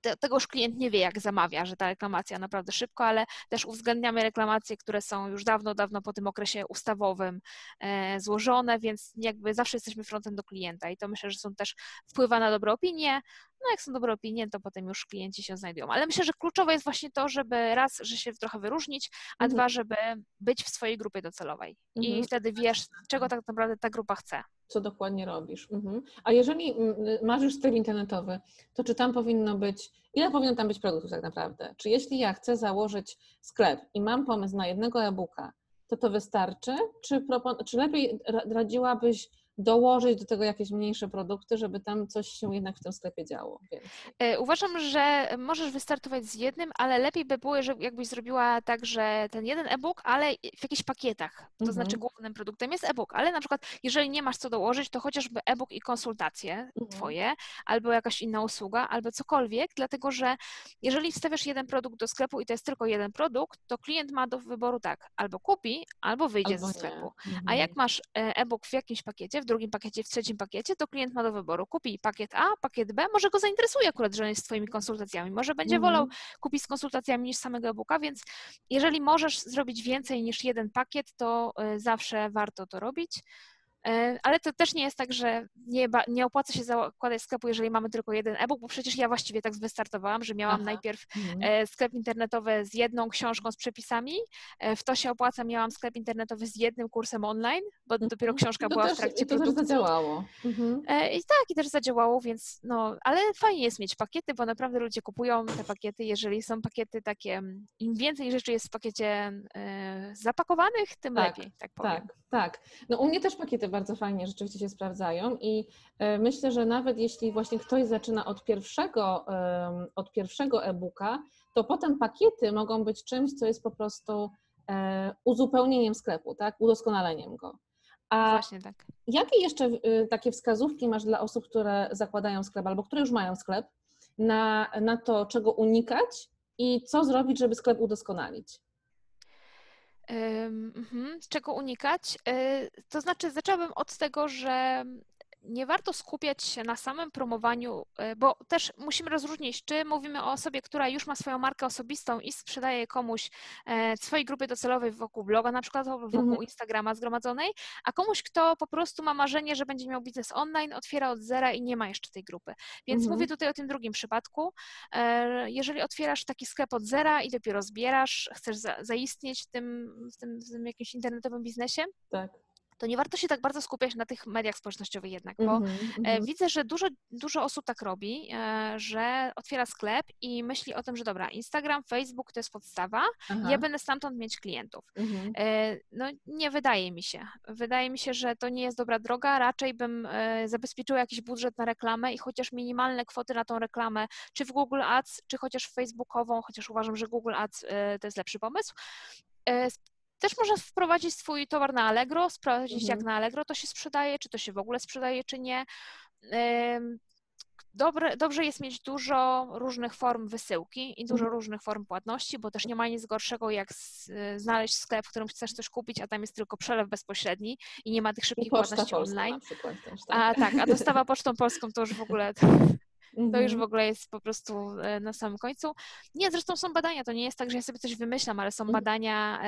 te, tego już klient nie wie, jak zamawia, że ta reklamacja naprawdę szybko, ale też uwzględniamy reklamacje, które są już dawno, dawno po tym okresie ustawowym e, złożone, więc jakby zawsze jesteśmy frontem do klienta i to myślę, że są też wpływa na dobre opinie. No jak są dobre opinie, to potem już klienci się znajdują. Ale myślę, że kluczowe jest właśnie to, żeby raz, że się trochę wyróżnić, a mhm. dwa, żeby być w swojej grupie docelowej. I mhm. wtedy wiesz, czego tak naprawdę ta grupa chce co dokładnie robisz. Mhm. A jeżeli masz już sklep internetowy, to czy tam powinno być, ile powinno tam być produktów tak naprawdę? Czy jeśli ja chcę założyć sklep i mam pomysł na jednego e-booka, to to wystarczy? Czy, czy lepiej radziłabyś dołożyć do tego jakieś mniejsze produkty, żeby tam coś się jednak w tym sklepie działo. Więc. E, uważam, że możesz wystartować z jednym, ale lepiej by było, żeby jakbyś zrobiła tak, że ten jeden e-book, ale w jakichś pakietach. To mhm. znaczy głównym produktem jest e-book, ale na przykład jeżeli nie masz co dołożyć, to chociażby e-book i konsultacje mhm. twoje, albo jakaś inna usługa, albo cokolwiek, dlatego że jeżeli wstawiasz jeden produkt do sklepu i to jest tylko jeden produkt, to klient ma do wyboru tak, albo kupi, albo wyjdzie albo ze sklepu. Mhm. A jak masz e, e-book w jakimś pakiecie, w drugim pakiecie, w trzecim pakiecie, to klient ma do wyboru. Kupi pakiet A, pakiet B, może go zainteresuje akurat, że jest z Twoimi konsultacjami, może będzie -hmm. wolał kupić z konsultacjami niż samego e-booka, więc jeżeli możesz zrobić więcej niż jeden pakiet, to y, zawsze warto to robić. E, ale to też nie jest tak, że nie, nie opłaca się zakładać sklepu, jeżeli mamy tylko jeden e-book, bo przecież ja właściwie tak wystartowałam, że miałam Aha. najpierw mhm. E, sklep internetowy z jedną książką z przepisami, e, w to się opłaca, miałam sklep internetowy z jednym kursem online, bo mhm. dopiero książka to była też, w trakcie i to produkcji. też zadziałało. Mhm. I tak, i też zadziałało, więc no, ale fajnie jest mieć pakiety, bo naprawdę ludzie kupują te pakiety, jeżeli są pakiety takie, im więcej rzeczy jest w pakiecie zapakowanych, tym tak, lepiej, tak powiem. Tak, tak. No u mnie też pakiety bardzo fajnie rzeczywiście się sprawdzają i e, myślę, że nawet jeśli właśnie ktoś zaczyna od pierwszego, od pierwszego e-booka, to potem pakiety mogą być czymś, co jest po prostu e, uzupełnieniem sklepu, tak? Udoskonaleniem go. A Właśnie tak. Jakie jeszcze y, takie wskazówki masz dla osób, które zakładają sklep albo które już mają sklep, na, na to, czego unikać i co zrobić, żeby sklep udoskonalić? Z czego unikać? E, to znaczy, zaczęłabym od tego, że nie warto skupiać się na samym promowaniu, e, bo też musimy rozróżnić, czy mówimy o osobie, która już ma swoją markę osobistą i sprzedaje komuś e, swojej grupy docelowej wokół bloga, na przykład wokół mhm. Instagrama zgromadzonej, a komuś, kto po prostu ma marzenie, że będzie miał biznes online, otwiera od zera i nie ma jeszcze tej grupy. Więc mhm. mówię tutaj o tym drugim przypadku. Jeżeli otwierasz taki sklep od zera i dopiero zbierasz, chcesz zaistnieć w tym, w tym, w tym jakimś internetowym biznesie, tak to nie warto się tak bardzo skupiać na tych mediach społecznościowych jednak, bo mm -hmm. widzę, że dużo, dużo osób tak robi, e, że otwiera sklep i myśli o tym, że dobra, Instagram, Facebook to jest podstawa, Aha. ja będę stamtąd mieć klientów. Mm -hmm. No nie wydaje mi się. Wydaje mi się, że to nie jest dobra droga, raczej bym zabezpieczyła jakiś budżet na reklamę i chociaż minimalne kwoty na tą reklamę, czy w Google Ads, czy chociaż Facebookową, chociaż uważam, że Google Ads to jest lepszy pomysł, też można wprowadzić swój towar na Allegro, sprawdzić mhm. jak na Allegro to się sprzedaje, czy to się w ogóle sprzedaje, czy nie. Dobre, dobrze jest mieć dużo różnych form wysyłki i dużo mhm. różnych form płatności, bo też nie ma nic gorszego, jak znaleźć sklep, w którym chcesz coś kupić, a tam jest tylko przelew bezpośredni i nie ma tych szybkich płatności online. Przykład, też, tak? A tak, a dostawa pocztą polską to już w ogóle to już w mhm. ogóle jest po prostu e, na samym końcu. Nie, zresztą są badania, to nie jest tak, że ja sobie coś wymyślam, ale są mhm. badania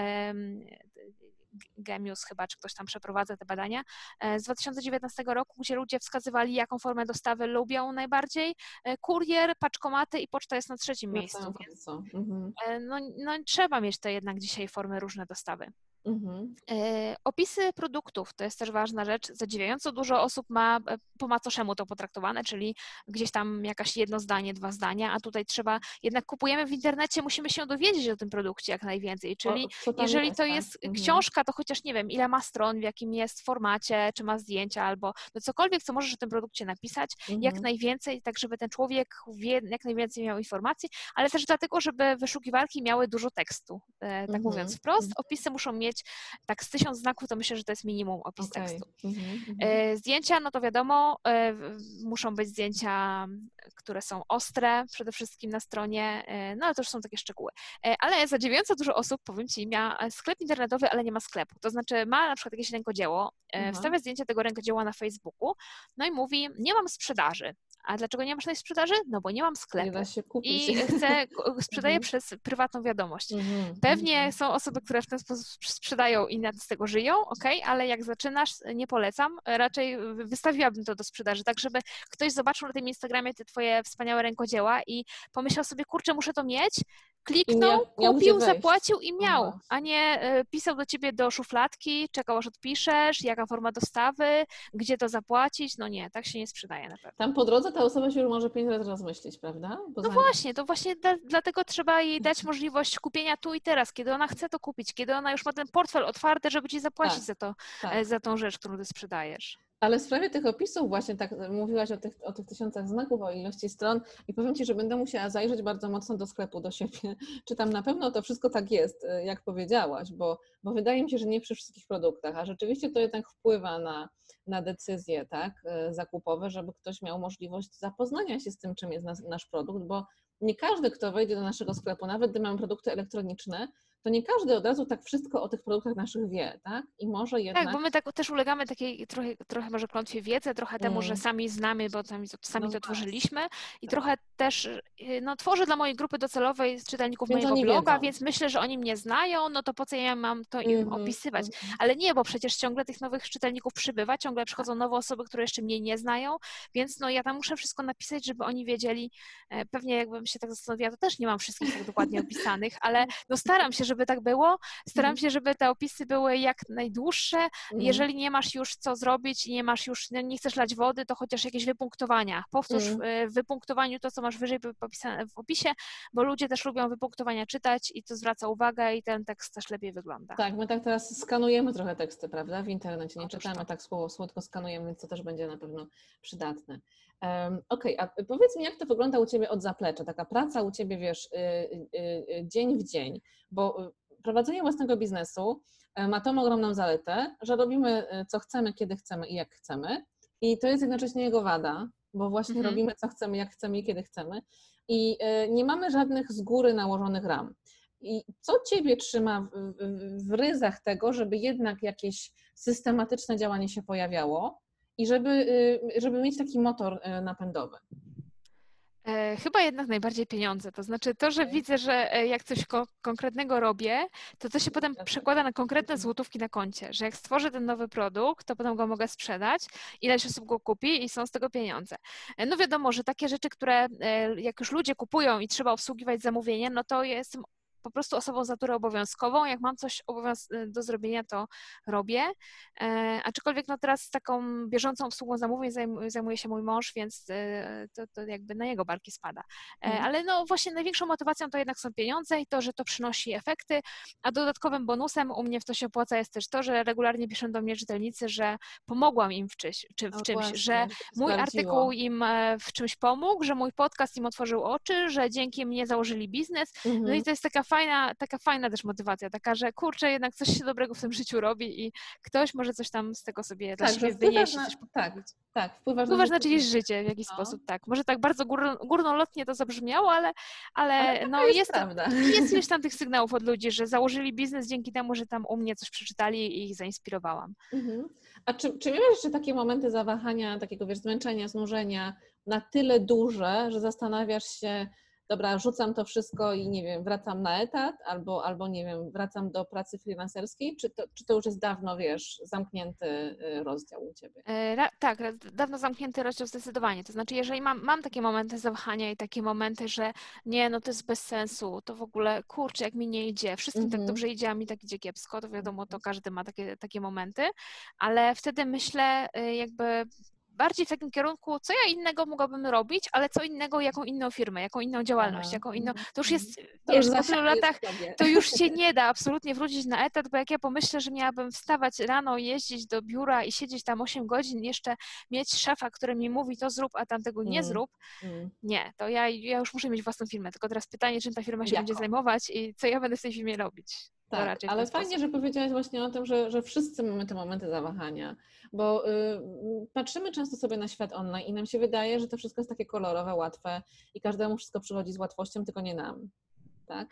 Gemius chyba, czy ktoś tam przeprowadza te badania, e, z 2019 roku, gdzie ludzie wskazywali, jaką formę dostawy lubią najbardziej. E, kurier, paczkomaty i poczta jest na trzecim no miejscu. Więc, mhm. no, no, trzeba mieć te jednak dzisiaj formy różne dostawy. Mhm. E, opisy produktów to jest też ważna rzecz. Zadziwiająco dużo osób ma e, po macoszemu to potraktowane, czyli gdzieś tam jakaś jedno zdanie, dwa zdania, a tutaj trzeba, jednak kupujemy w internecie, musimy się dowiedzieć o tym produkcie jak najwięcej. Czyli o, jeżeli to jest tak? Mhm. książka, to chociaż nie wiem, ile ma stron, w jakim jest formacie, czy ma zdjęcia, albo no cokolwiek, co możesz o tym produkcie napisać, mhm. jak najwięcej, tak żeby ten człowiek wie, jak najwięcej miał informacji, ale też dlatego, żeby wyszukiwarki miały dużo tekstu. E, tak mówiąc wprost, mhm. opisy muszą mieć mieć tak z tysiąc znaków, to myślę, że to jest minimum opis okay. tekstu. Mhm, mhm. E, zdjęcia, no to wiadomo, e, muszą być zdjęcia, które są ostre przede wszystkim na stronie, e, no ale to już są takie szczegóły. Ale zadziwiająco dużo osób, powiem Ci, ma sklep internetowy, ale nie ma sklepu. To znaczy ma na przykład jakieś rękodzieło, mhm. wstawia zdjęcie tego rękodzieła na Facebooku, no i mówi, nie mam sprzedaży. A dlaczego nie masz tej sprzedaży? No bo nie mam sklepu. Nie da się kupić. I chcę, sprzedaję mhm. przez prywatną wiadomość. Mhm. Pewnie są osoby, które w ten sposób sprzedają i z tego żyją, ok, ale jak zaczynasz, nie polecam. Raczej wystawiłabym to do sprzedaży, tak żeby ktoś zobaczył na tym Instagramie te twoje wspaniałe rękodzieła i pomyślał sobie, kurczę, muszę to mieć, kliknął, miał, kupił, zapłacił i miał, no a nie e, pisał do ciebie do szufladki, czekał aż odpiszesz, jaka forma dostawy, gdzie to zapłacić. No nie, tak się nie sprzedaje na pewno. Tam po drodze ta osoba się już może pięć razy rozmyślić, prawda? Bo no właśnie, to właśnie dla, dlatego trzeba jej dać możliwość kupienia tu i teraz, kiedy ona chce to kupić, kiedy ona już ma ten portfel otwarty, żeby ci zapłacić tak, za to, tak. E, za tą rzecz, którą ty sprzedajesz. Ale w sprawie tych opisów właśnie tak mówiłaś o tych, o tych tysiącach znaków, o ilości stron i powiem Ci, że będę musiała zajrzeć bardzo mocno do sklepu, do siebie, czy tam na pewno to wszystko tak jest, y, jak powiedziałaś, bo, bo wydaje mi się, że nie przy wszystkich produktach, a rzeczywiście to jednak wpływa na, na decyzje tak, y, zakupowe, żeby ktoś miał możliwość zapoznania się z tym, czym jest nas, nasz produkt, bo nie każdy, kto wejdzie do naszego sklepu, nawet gdy mamy produkty elektroniczne, to nie każdy od razu tak wszystko o tych produktach naszych wie, tak? I może jednak... Tak, bo my tak też ulegamy takiej trochę, trochę może klątwie wiedzy, trochę temu, mm. że sami znamy, bo sami, sami no to tworzyliśmy i tak. trochę też y, no, tworzę dla mojej grupy docelowej czytelników więc mojego bloga, wiedzą. więc myślę, że oni mnie znają, no to po co ja mam to im mm -hmm. opisywać? -hmm. Ale nie, bo przecież ciągle tych nowych czytelników przybywa, ciągle przychodzą nowe osoby, które jeszcze mnie nie znają, więc no ja tam muszę wszystko napisać, żeby oni wiedzieli, e, pewnie jakbym się tak zastanowiła, to też nie mam wszystkich tak dokładnie opisanych, ale no staram się, żeby tak było. Staram mhm. się, żeby te opisy były jak najdłuższe. Mhm. Jeżeli nie masz już co zrobić i nie masz już, nie chcesz lać wody, to chociaż jakieś wypunktowania. Powtórz mhm. w wypunktowaniu to, co masz wyżej opisane w opisie, bo ludzie też lubią wypunktowania czytać i to zwraca uwagę i ten tekst też lepiej wygląda. Tak, my tak teraz skanujemy trochę teksty, prawda, w internecie, nie Otóż czytamy to. tak słowo słodko skanujemy, więc to też będzie na pewno przydatne. Okej, okay, a powiedz mi, jak to wygląda u Ciebie od zaplecza, taka praca u Ciebie, wiesz, y, y, y, dzień w dzień, bo prowadzenie własnego biznesu e, ma tą ogromną zaletę, że robimy e, co chcemy, kiedy chcemy i jak chcemy. I to jest jednocześnie jego wada, bo właśnie mhm. robimy co chcemy, jak chcemy i kiedy chcemy. I e, nie mamy żadnych z góry nałożonych ram. I co Ciebie trzyma w, w, w ryzach tego, żeby jednak jakieś systematyczne działanie się pojawiało? I żeby, żeby mieć taki motor napędowy? E, chyba jednak najbardziej pieniądze. To znaczy to, że widzę, że e, jak coś ko konkretnego robię, to to się potem przekłada na konkretne złotówki na koncie, że jak stworzę ten nowy produkt, to potem go mogę sprzedać, ileś osób go kupi i są z tego pieniądze. E, no wiadomo, że takie rzeczy, które jak już ludzie kupują i trzeba obsługiwać zamówienie, no to jestem po prostu osobą z natury obowiązkową. Jak mam coś y, do zrobienia, to robię. E, aczkolwiek no teraz taką bieżącą obsługą zamówień zajmuje się mój mąż, więc y, to, to jakby na jego barki spada. Mm. Ale no właśnie największą motywacją to jednak są pieniądze i to, że to przynosi efekty, a dodatkowym bonusem u mnie w to się opłaca jest też to, że regularnie piszą do mnie czytelnicy, że pomogłam im w, czyś, czy w czymś, właśnie, że mój artykuł im e, w czymś pomógł, że mój podcast im otworzył oczy, że dzięki mnie założyli biznes. No i mhm. to jest taka fajna, taka fajna też motywacja, taka, że kurczę, jednak coś się dobrego w tym życiu robi i ktoś może coś tam z tego sobie tak, dla siebie wynieść. Na, tak, tak, wpływasz, wpływasz na, na czyjeś życie w jakiś no. sposób, tak. Może tak bardzo gór, górnolotnie to zabrzmiało, ale, ale, ale no jest, jest, jest tam tych sygnałów od ludzi, że założyli biznes dzięki temu, że tam u mnie coś przeczytali i ich zainspirowałam. Mhm. A czy, czy miałeś jeszcze takie momenty zawahania, takiego wiesz, zmęczenia, znużenia na tyle duże, że zastanawiasz się, dobra, rzucam to wszystko i nie wiem, wracam na etat, albo, albo nie wiem, wracam do pracy freelancerskiej, czy to, czy to już jest dawno, wiesz, zamknięty y, rozdział u Ciebie? E, tak, dawno zamknięty rozdział zdecydowanie. To znaczy, jeżeli mam, mam takie momenty zawahania i takie momenty, że nie, no to jest bez sensu, to w ogóle, kurczę, jak mi nie idzie, wszystkim tak mhm. dobrze idzie, a mi tak idzie kiepsko, to wiadomo, to każdy ma takie, takie momenty, ale wtedy myślę, y, jakby bardziej w takim kierunku, co ja innego mogłabym robić, ale co innego, jaką inną firmę, jaką inną działalność, Aha. jaką inną. To już jest, to wiesz, już po tylu latach to już się nie da absolutnie wrócić na etat, bo jak ja pomyślę, że miałabym wstawać rano, jeździć do biura i siedzieć tam 8 godzin, jeszcze mieć szefa, który mi mówi to zrób, a tamtego nie mm. zrób, mm. nie, to ja, ja już muszę mieć własną firmę. Tylko teraz pytanie, czym ta firma się Jako? będzie zajmować i co ja będę w tej firmie robić. Tak, ale fajnie, że powiedziałaś właśnie o tym, że, że wszyscy mamy te momenty zawahania, bo y, patrzymy często sobie na świat online i nam się wydaje, że to wszystko jest takie kolorowe, łatwe i każdemu wszystko przychodzi z łatwością, tylko nie nam. Tak?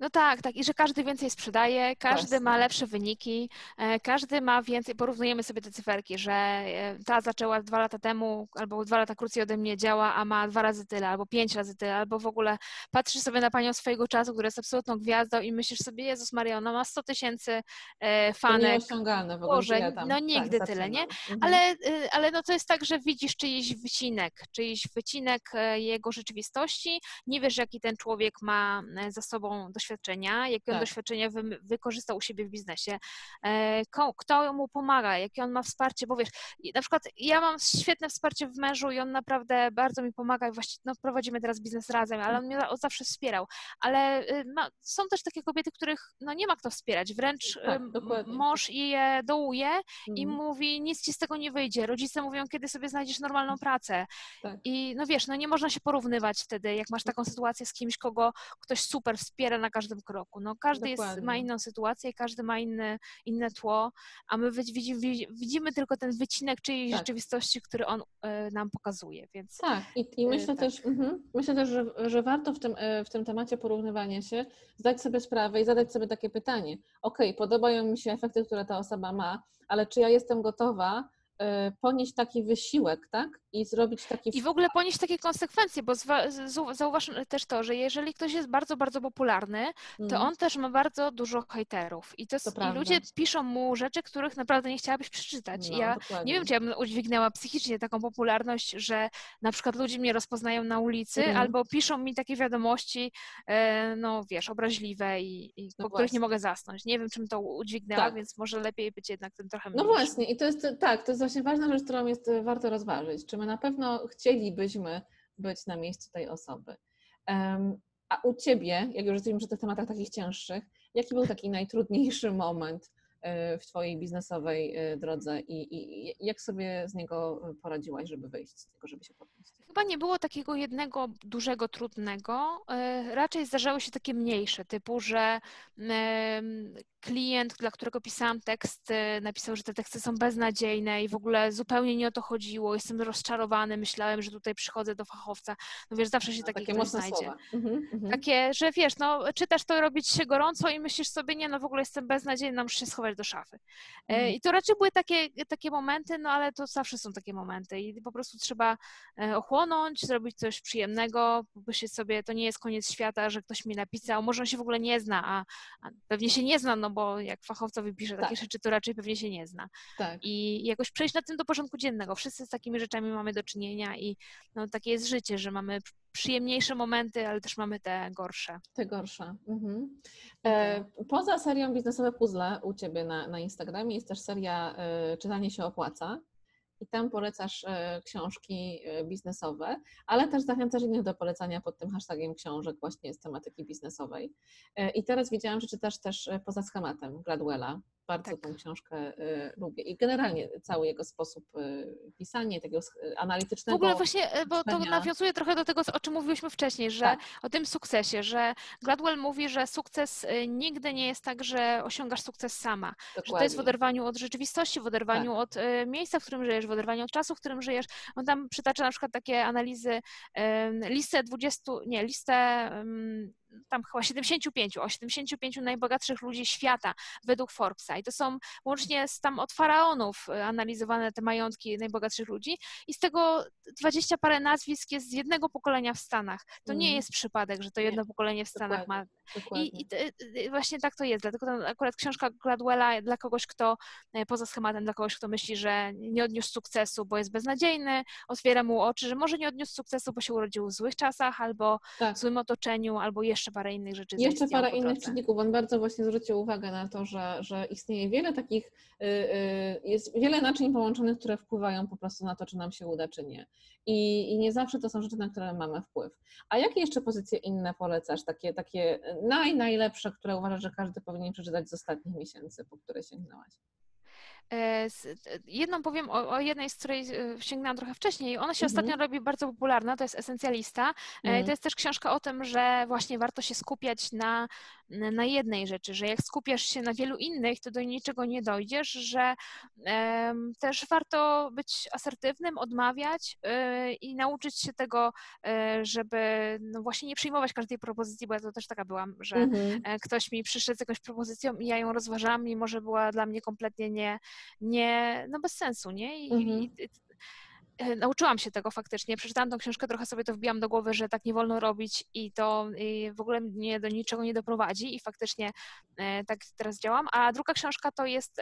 No tak, tak. I że każdy więcej sprzedaje, każdy Właśnie. ma lepsze wyniki, e, każdy ma więcej, porównujemy sobie te cyferki, że e, ta zaczęła dwa lata temu, albo dwa lata krócej ode mnie działa, a ma dwa razy tyle, albo pięć razy tyle, albo w ogóle patrzysz sobie na panią swojego czasu, która jest absolutną gwiazdą i myślisz sobie, Jezus Maria, ona ma 100 tysięcy e, fanek. To nieosiągalne w ogóle. Boże, ja no nigdy tak, tyle, nie? Mhm. Ale, y, ale no to jest tak, że widzisz czyjś wycinek, czyjś wycinek jego rzeczywistości, nie wiesz, jaki ten człowiek ma za sobą doświadczenie doświadczenia, jakie on tak. doświadczenia wy, wykorzystał u siebie w biznesie, e, kto mu pomaga, jakie on ma wsparcie, bo wiesz, na przykład ja mam świetne wsparcie w mężu i on naprawdę bardzo mi pomaga i właściwie no, prowadzimy teraz biznes razem, ale on mnie zawsze wspierał, ale y, są też takie kobiety, których no, nie ma kto wspierać, wręcz tak, mąż je dołuje mhm. i mówi, nic ci z tego nie wyjdzie, rodzice mówią, kiedy sobie znajdziesz normalną pracę tak. i no wiesz, no nie można się porównywać wtedy, jak masz taką sytuację z kimś, kogo ktoś super wspiera na każdym kroku. No, każdy jest, ma inną sytuację, każdy ma inne, inne tło, a my widzimy, widzimy tylko ten wycinek czyjejś tak. rzeczywistości, który on y, nam pokazuje. Więc, tak, i, i e, myślę, y, też, mm, myślę też, że, że warto w tym, e, w tym temacie porównywania się zdać sobie sprawę i zadać sobie takie pytanie. Ok, podobają mi się efekty, które ta osoba ma, ale czy ja jestem gotowa ponieść taki wysiłek, tak? I zrobić taki. I w ogóle ponieść takie konsekwencje, bo zauważ też to, że jeżeli ktoś jest bardzo, bardzo popularny, to mm. on też ma bardzo dużo hejterów. I, to, to i ludzie piszą mu rzeczy, których naprawdę nie chciałabyś przeczytać. No, ja dokładnie. nie wiem, czy ja bym udźwignęła psychicznie taką popularność, że na przykład ludzie mnie rozpoznają na ulicy, mm. albo piszą mi takie wiadomości, e, no wiesz, obraźliwe i, i no po których nie mogę zasnąć. Nie wiem, czym to udźwignęła, tak. więc może lepiej być jednak tym trochę No właśnie, i to jest tak, to jest właśnie ważna rzecz, którą jest e, warto rozważyć. Czy my na pewno chcielibyśmy być na miejscu tej osoby? A u Ciebie, jak już jesteśmy przy tych tematach takich cięższych, jaki był taki najtrudniejszy moment w Twojej biznesowej e, drodze i, i jak sobie z niego poradziłaś, żeby wyjść z tego, żeby się podnieść? chyba nie było takiego jednego dużego, trudnego. E, raczej zdarzały się takie mniejsze, typu, że klient, dla którego pisałam tekst, napisał, że te teksty są beznadziejne i w ogóle zupełnie nie o to chodziło. Jestem rozczarowany, myślałem, że tutaj przychodzę do fachowca. No wiesz, zawsze się taki takie mocne znajdzie. Mhm, mhm. Takie, że wiesz, no czytasz to, robić się gorąco i myślisz sobie, nie, no w ogóle jestem beznadziejna, muszę się schować do szafy. E, Mhm. I to raczej były takie, takie momenty, no ale to zawsze są takie momenty i po prostu trzeba e, ochłonąć, zrobić coś przyjemnego, pomyśleć sobie, to nie jest koniec świata, że ktoś mi napisał, może on się w ogóle nie zna, a, a pewnie się nie zna, no bo jak fachowcowi pisze takie Tak. rzeczy, to raczej pewnie się nie zna. Tak. I jakoś przejść na tym do porządku dziennego. Wszyscy z takimi rzeczami mamy do czynienia i no, takie jest życie, że mamy przyjemniejsze momenty, ale też mamy te gorsze. Te gorsze. Mhm. E, poza serią Biznesowe Puzzle u Ciebie na, na Instagramie jest też seria e, Czytanie się opłaca. I tam polecasz e, książki e, biznesowe, ale też zachęcasz innych do polecania pod tym hashtagiem książek właśnie z tematyki biznesowej. I teraz widziałam, że czytasz też Poza schematem Gladwella. Bardzo Tak. tę książkę e, lubię. I generalnie cały jego sposób e, pisania, takiego sch- W analitycznego. ogóle właśnie, e, bo to nawiązuje trochę do tego, o czym mówiłyśmy wcześniej, że Tak. o tym sukcesie, że Gladwell mówi, że sukces nigdy nie jest tak, że osiągasz sukces sama, że to jest w Dokładnie. oderwaniu od rzeczywistości, w oderwaniu Tak. od miejsca, w którym żyjesz, w oderwaniu od czasu, w którym żyjesz. On tam przytacza na przykład takie analizy, listę 20, nie, listę tam chyba 75, o 75 najbogatszych ludzi świata według Forbesa. I to są łącznie z tam od faraonów e, analizowane te majątki najbogatszych ludzi i z tego 20 parę nazwisk jest z jednego pokolenia w Stanach. To nie Mhm. jest przypadek, że to Nie, jedno pokolenie w Stanach ma Dokładnie. Dokładnie. i, i t- y, właśnie tak to jest. Dlatego akurat książka Gladwella dla kogoś, kto e, poza schematem, dla kogoś, kto myśli, że nie odniósł sukcesu, bo jest beznadziejny, otwiera mu oczy, że może nie odniósł sukcesu, bo się urodził w złych czasach, albo Tak. w złym otoczeniu, albo jeszcze parę innych rzeczy. Jeszcze parę innych czynników. On bardzo właśnie zwrócił uwagę na to, że, że istnieje wiele takich, y, y, jest wiele naczyń połączonych, które wpływają po prostu na to, czy nam się uda, czy nie. I, I nie zawsze to są rzeczy, na które mamy wpływ. A jakie jeszcze pozycje inne polecasz? Takie, takie naj, najlepsze, które uważasz, że każdy powinien przeczytać z ostatnich miesięcy, po które sięgnęłaś? E, e, Jedną powiem o, o jednej, z której e, sięgnęłam trochę wcześniej. Ona się Mhm. ostatnio robi bardzo popularna, to jest Esencjalista. Mhm. To jest też książka o tym, że właśnie warto się skupiać na, na jednej rzeczy, że jak skupiasz się na wielu innych, to do niczego nie dojdziesz, że też warto być asertywnym, odmawiać e, i nauczyć się tego, e, żeby no właśnie nie przyjmować każdej propozycji, bo ja to też taka byłam, że Mhm. e, ktoś mi przyszedł z jakąś propozycją i ja ją rozważałam, mimo że była dla mnie kompletnie nie, nie no bez sensu, nie? I, Mhm. i, i, Nauczyłam się tego faktycznie. Przeczytałam tą książkę, trochę sobie to wbijam do głowy, że tak nie wolno robić i to i w ogóle mnie do niczego nie doprowadzi i faktycznie e, tak teraz działam. A druga książka to jest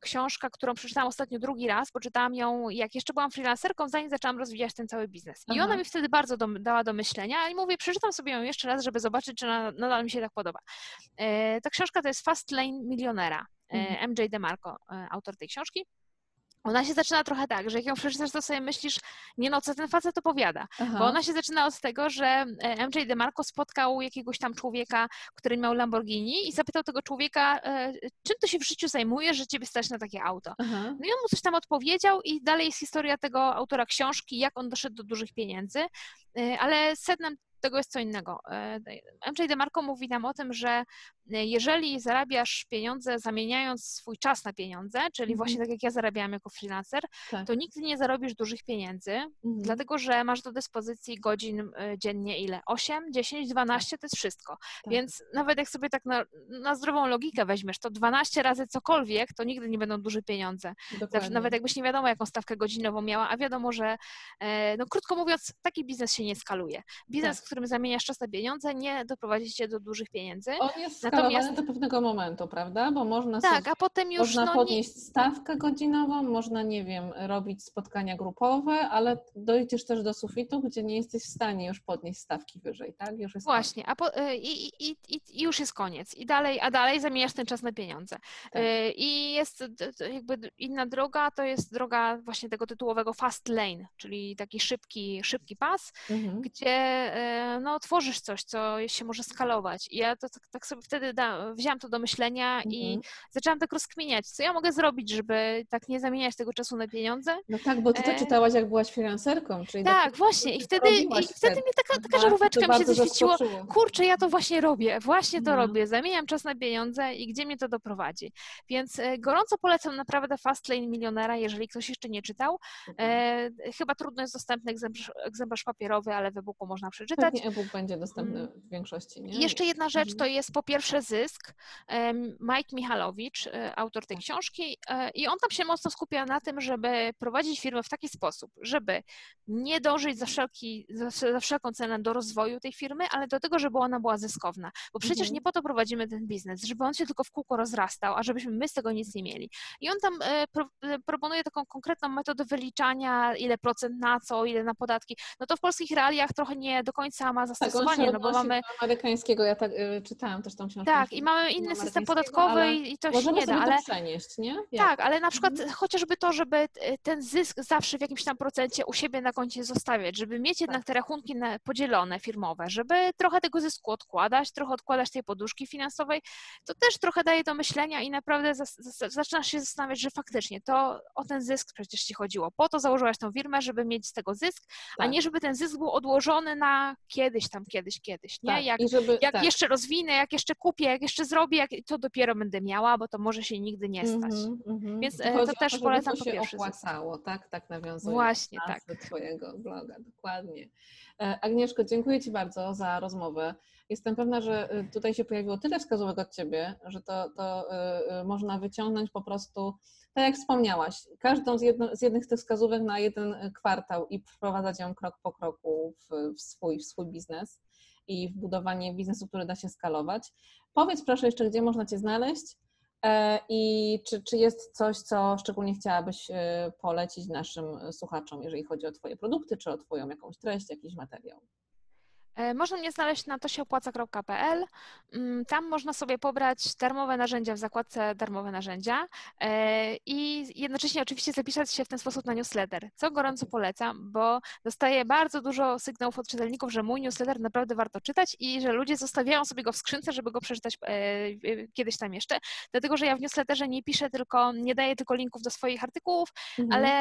książka, którą przeczytałam ostatnio drugi raz, bo czytałam ją jak jeszcze byłam freelancerką, zanim zaczęłam rozwijać ten cały biznes. I Aha. ona mi wtedy bardzo do, dała do myślenia i mówię, przeczytam sobie ją jeszcze raz, żeby zobaczyć, czy na, nadal mi się tak podoba. E, ta książka to jest Fast Lane Milionera. Mhm. E, MJ DeMarco, e, autor tej książki. Ona się zaczyna trochę tak, że jak ją przeczytasz, to sobie myślisz, nie no, co ten facet opowiada. Aha. Bo ona się zaczyna od tego, że e, MJ DeMarco spotkał jakiegoś tam człowieka, który miał Lamborghini i zapytał tego człowieka, e, czym ty się w życiu zajmujesz, że ciebie stać na takie auto. Aha. No i on mu coś tam odpowiedział i dalej jest historia tego autora książki, jak on doszedł do dużych pieniędzy, E, ale sednem tego jest co innego. MJ DeMarco mówi nam o tym, że jeżeli zarabiasz pieniądze zamieniając swój czas na pieniądze, czyli Mhm. właśnie tak jak ja zarabiałam jako freelancer, Tak. to nigdy nie zarobisz dużych pieniędzy, Mhm. dlatego że masz do dyspozycji godzin e, dziennie ile? 8, 10, 12 to jest wszystko. Tak. Więc nawet jak sobie tak na, na zdrową logikę weźmiesz, to 12 razy cokolwiek, to nigdy nie będą duże pieniądze. Zawsze, nawet jakbyś nie wiadomo, jaką stawkę godzinową miała, a wiadomo, że e, no krótko mówiąc, taki biznes się nie skaluje. Biznes, Tak. w którym zamieniasz czas na pieniądze, nie doprowadzi cię do dużych pieniędzy. On jest Natomiast- do pewnego momentu, prawda? Bo można Tak, sobie a potem już Można no, nie, podnieść stawkę godzinową, można, nie wiem, robić spotkania grupowe, ale dojdziesz też do sufitu, gdzie nie jesteś w stanie już podnieść stawki wyżej, tak? Już jest Właśnie, a po, e, i, i, i, i już jest koniec. I dalej, a dalej zamieniasz ten czas na pieniądze. Tak. E, I jest jakby inna droga, to jest droga właśnie tego tytułowego fast lane, czyli taki szybki, szybki pas, Mhm. gdzie e, no, tworzysz coś, co się może skalować. I ja to tak, tak sobie wtedy wtedy da, wzięłam to do myślenia mhm. i zaczęłam tak rozkminiać, co ja mogę zrobić, żeby tak nie zamieniać tego czasu na pieniądze. No tak, bo ty to e, czytałaś, jak byłaś freelancerką. Czyli tak, właśnie. I wtedy, i wtedy mi taka, taka żaróweczka mi się zaświeciło. Kurczę, ja to właśnie robię, właśnie to no. robię. Zamieniam czas na pieniądze i gdzie mnie to doprowadzi. Więc e, gorąco polecam naprawdę Fastlane Milionera, jeżeli ktoś jeszcze nie czytał. E, chyba trudno jest dostępny egzemplarz, egzemplarz papierowy, ale w e-booku można przeczytać. Pewnie e-book będzie dostępny mm. w większości. Nie? Jeszcze jedna rzecz mhm. to jest po pierwsze zysk. Mike Michalowicz, e, autor tej książki, i on tam się mocno skupia na tym, żeby prowadzić firmę w taki sposób, żeby nie dążyć za, wszelki, za, wszelką cenę do rozwoju tej firmy, ale do tego, żeby ona była zyskowna. Bo przecież mhm. nie po to prowadzimy ten biznes, żeby on się tylko w kółko rozrastał, a żebyśmy my z tego nic nie mieli. I on tam pro, proponuje taką konkretną metodę wyliczania, ile procent na co, ile na podatki. No to w polskich realiach trochę nie do końca ma tak, zastosowanie, tak, no bo mamy... amerykańskiego, ja tak czytałam też tą książkę. Tak, i mamy inny system podatkowy i to się nie da, ale... To przenieść, nie? Jak? Tak, ale na przykład mhm. chociażby to, żeby ten zysk zawsze w jakimś tam procencie u siebie na koncie zostawiać, żeby mieć jednak tak. te rachunki podzielone firmowe, żeby trochę tego zysku odkładać, trochę odkładać tej poduszki finansowej, to też trochę daje do myślenia i naprawdę zaczynasz się zastanawiać, że faktycznie to o ten zysk przecież ci chodziło. Po to założyłaś tą firmę, żeby mieć z tego zysk, tak. a nie żeby ten zysk był odłożony na kiedyś tam, kiedyś, kiedyś, nie? Tak. Jak, żeby, jak tak. jeszcze rozwinę, jak jeszcze kupię, jak jeszcze zrobię, jak, to dopiero będę miała, bo to może się nigdy nie stać. Mm -hmm, Więc e, to też polecam to po pierwsze. opłacało, tak? Tak nawiązując Właśnie, tak. twojego bloga, dokładnie. E, Agnieszko, dziękuję Ci bardzo za rozmowę. Jestem pewna, że e, tutaj się pojawiło tyle wskazówek od Ciebie, że to, to można wyciągnąć po prostu tak jak wspomniałaś, każdą z, jedno, z jednych z tych wskazówek na jeden kwartał i wprowadzać ją krok po kroku w, w, swój, w swój biznes i w budowanie biznesu, który da się skalować. Powiedz proszę jeszcze, gdzie można Cię znaleźć e, i czy, czy jest coś, co szczególnie chciałabyś e, polecić naszym słuchaczom, jeżeli chodzi o Twoje produkty, czy o Twoją jakąś treść, jakiś materiał? E, można mnie znaleźć na tosieopłaca.pl. Mm, tam można sobie pobrać darmowe narzędzia w zakładce darmowe narzędzia e, i jednocześnie oczywiście zapisać się w ten sposób na newsletter, co gorąco polecam, bo dostaję bardzo dużo sygnałów od czytelników, że mój newsletter naprawdę warto czytać i że ludzie zostawiają sobie go w skrzynce, żeby go przeczytać e, kiedyś tam jeszcze, dlatego że ja w newsletterze nie piszę tylko, nie daję tylko linków do swoich artykułów, mhm. ale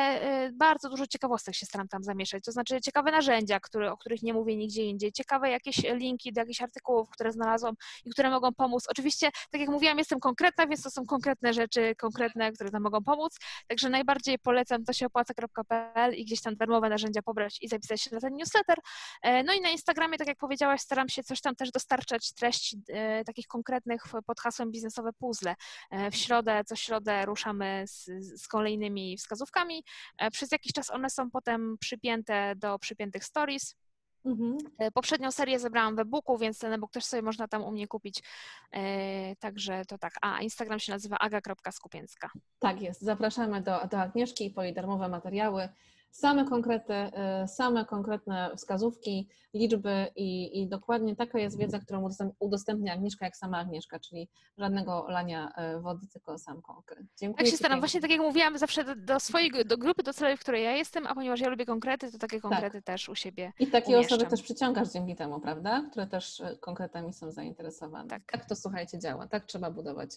bardzo dużo ciekawostek się staram tam zamieszać, to znaczy ciekawe narzędzia, które, o których nie mówię nigdzie indziej, ciekawe jakieś linki do jakichś artykułów, które znalazłam i które mogą pomóc. Oczywiście, tak jak mówiłam, jestem konkretna, więc to są konkretne rzeczy, konkretne, które tam mogą pomóc. Także najbardziej polecam to się opłaca.pl i gdzieś tam darmowe narzędzia pobrać i zapisać się na ten newsletter. E, no i na Instagramie, tak jak powiedziałaś, staram się coś tam też dostarczać treści e, takich konkretnych pod hasłem biznesowe puzzle. E, w środę, co środę ruszamy z, z kolejnymi wskazówkami. Przez jakiś czas one są potem przypięte do przypiętych stories. Mhm. E, poprzednią serię zebrałam w e-booku, więc ten e-book też sobie można tam u mnie kupić. E, także to tak. A Instagram się nazywa aga.skupięcka. Tak jest. Zapraszamy do, do Agnieszki po jej darmowe materiały same konkretne, same konkretne wskazówki, liczby i, i, dokładnie taka jest wiedza, którą udostępnia Agnieszka, jak sama Agnieszka, czyli żadnego lania e, wody, tylko sam konkret. Dziękuję. Tak się staram. Właśnie tak jak mówiłam, zawsze do, do swojej do grupy docelowej, w której ja jestem, a ponieważ ja lubię konkrety, to takie konkrety tak. też u siebie I takie umieszczam. osoby też przyciągasz dzięki temu, prawda? Które też e, konkretami są zainteresowane. Tak. tak to, słuchajcie, działa. Tak trzeba budować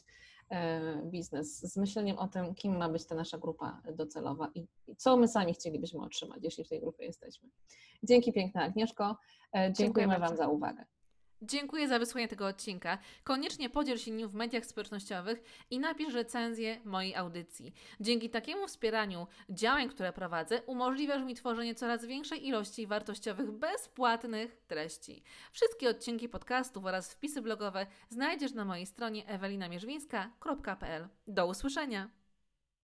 biznes, z myśleniem o tym, kim ma być ta nasza grupa docelowa i co my sami chcielibyśmy otrzymać, jeśli w tej grupie jesteśmy. Dzięki piękna Agnieszko. E, dziękujemy Dziękuję Wam za uwagę. Dziękuję za wysłuchanie tego odcinka. Koniecznie podziel się nim w mediach społecznościowych i napisz recenzję mojej audycji. Dzięki takiemu wspieraniu działań, które prowadzę, umożliwiasz mi tworzenie coraz większej ilości wartościowych, bezpłatnych treści. Wszystkie odcinki podcastów oraz wpisy blogowe znajdziesz na mojej stronie ewelinamierzwińska.pl. Do usłyszenia!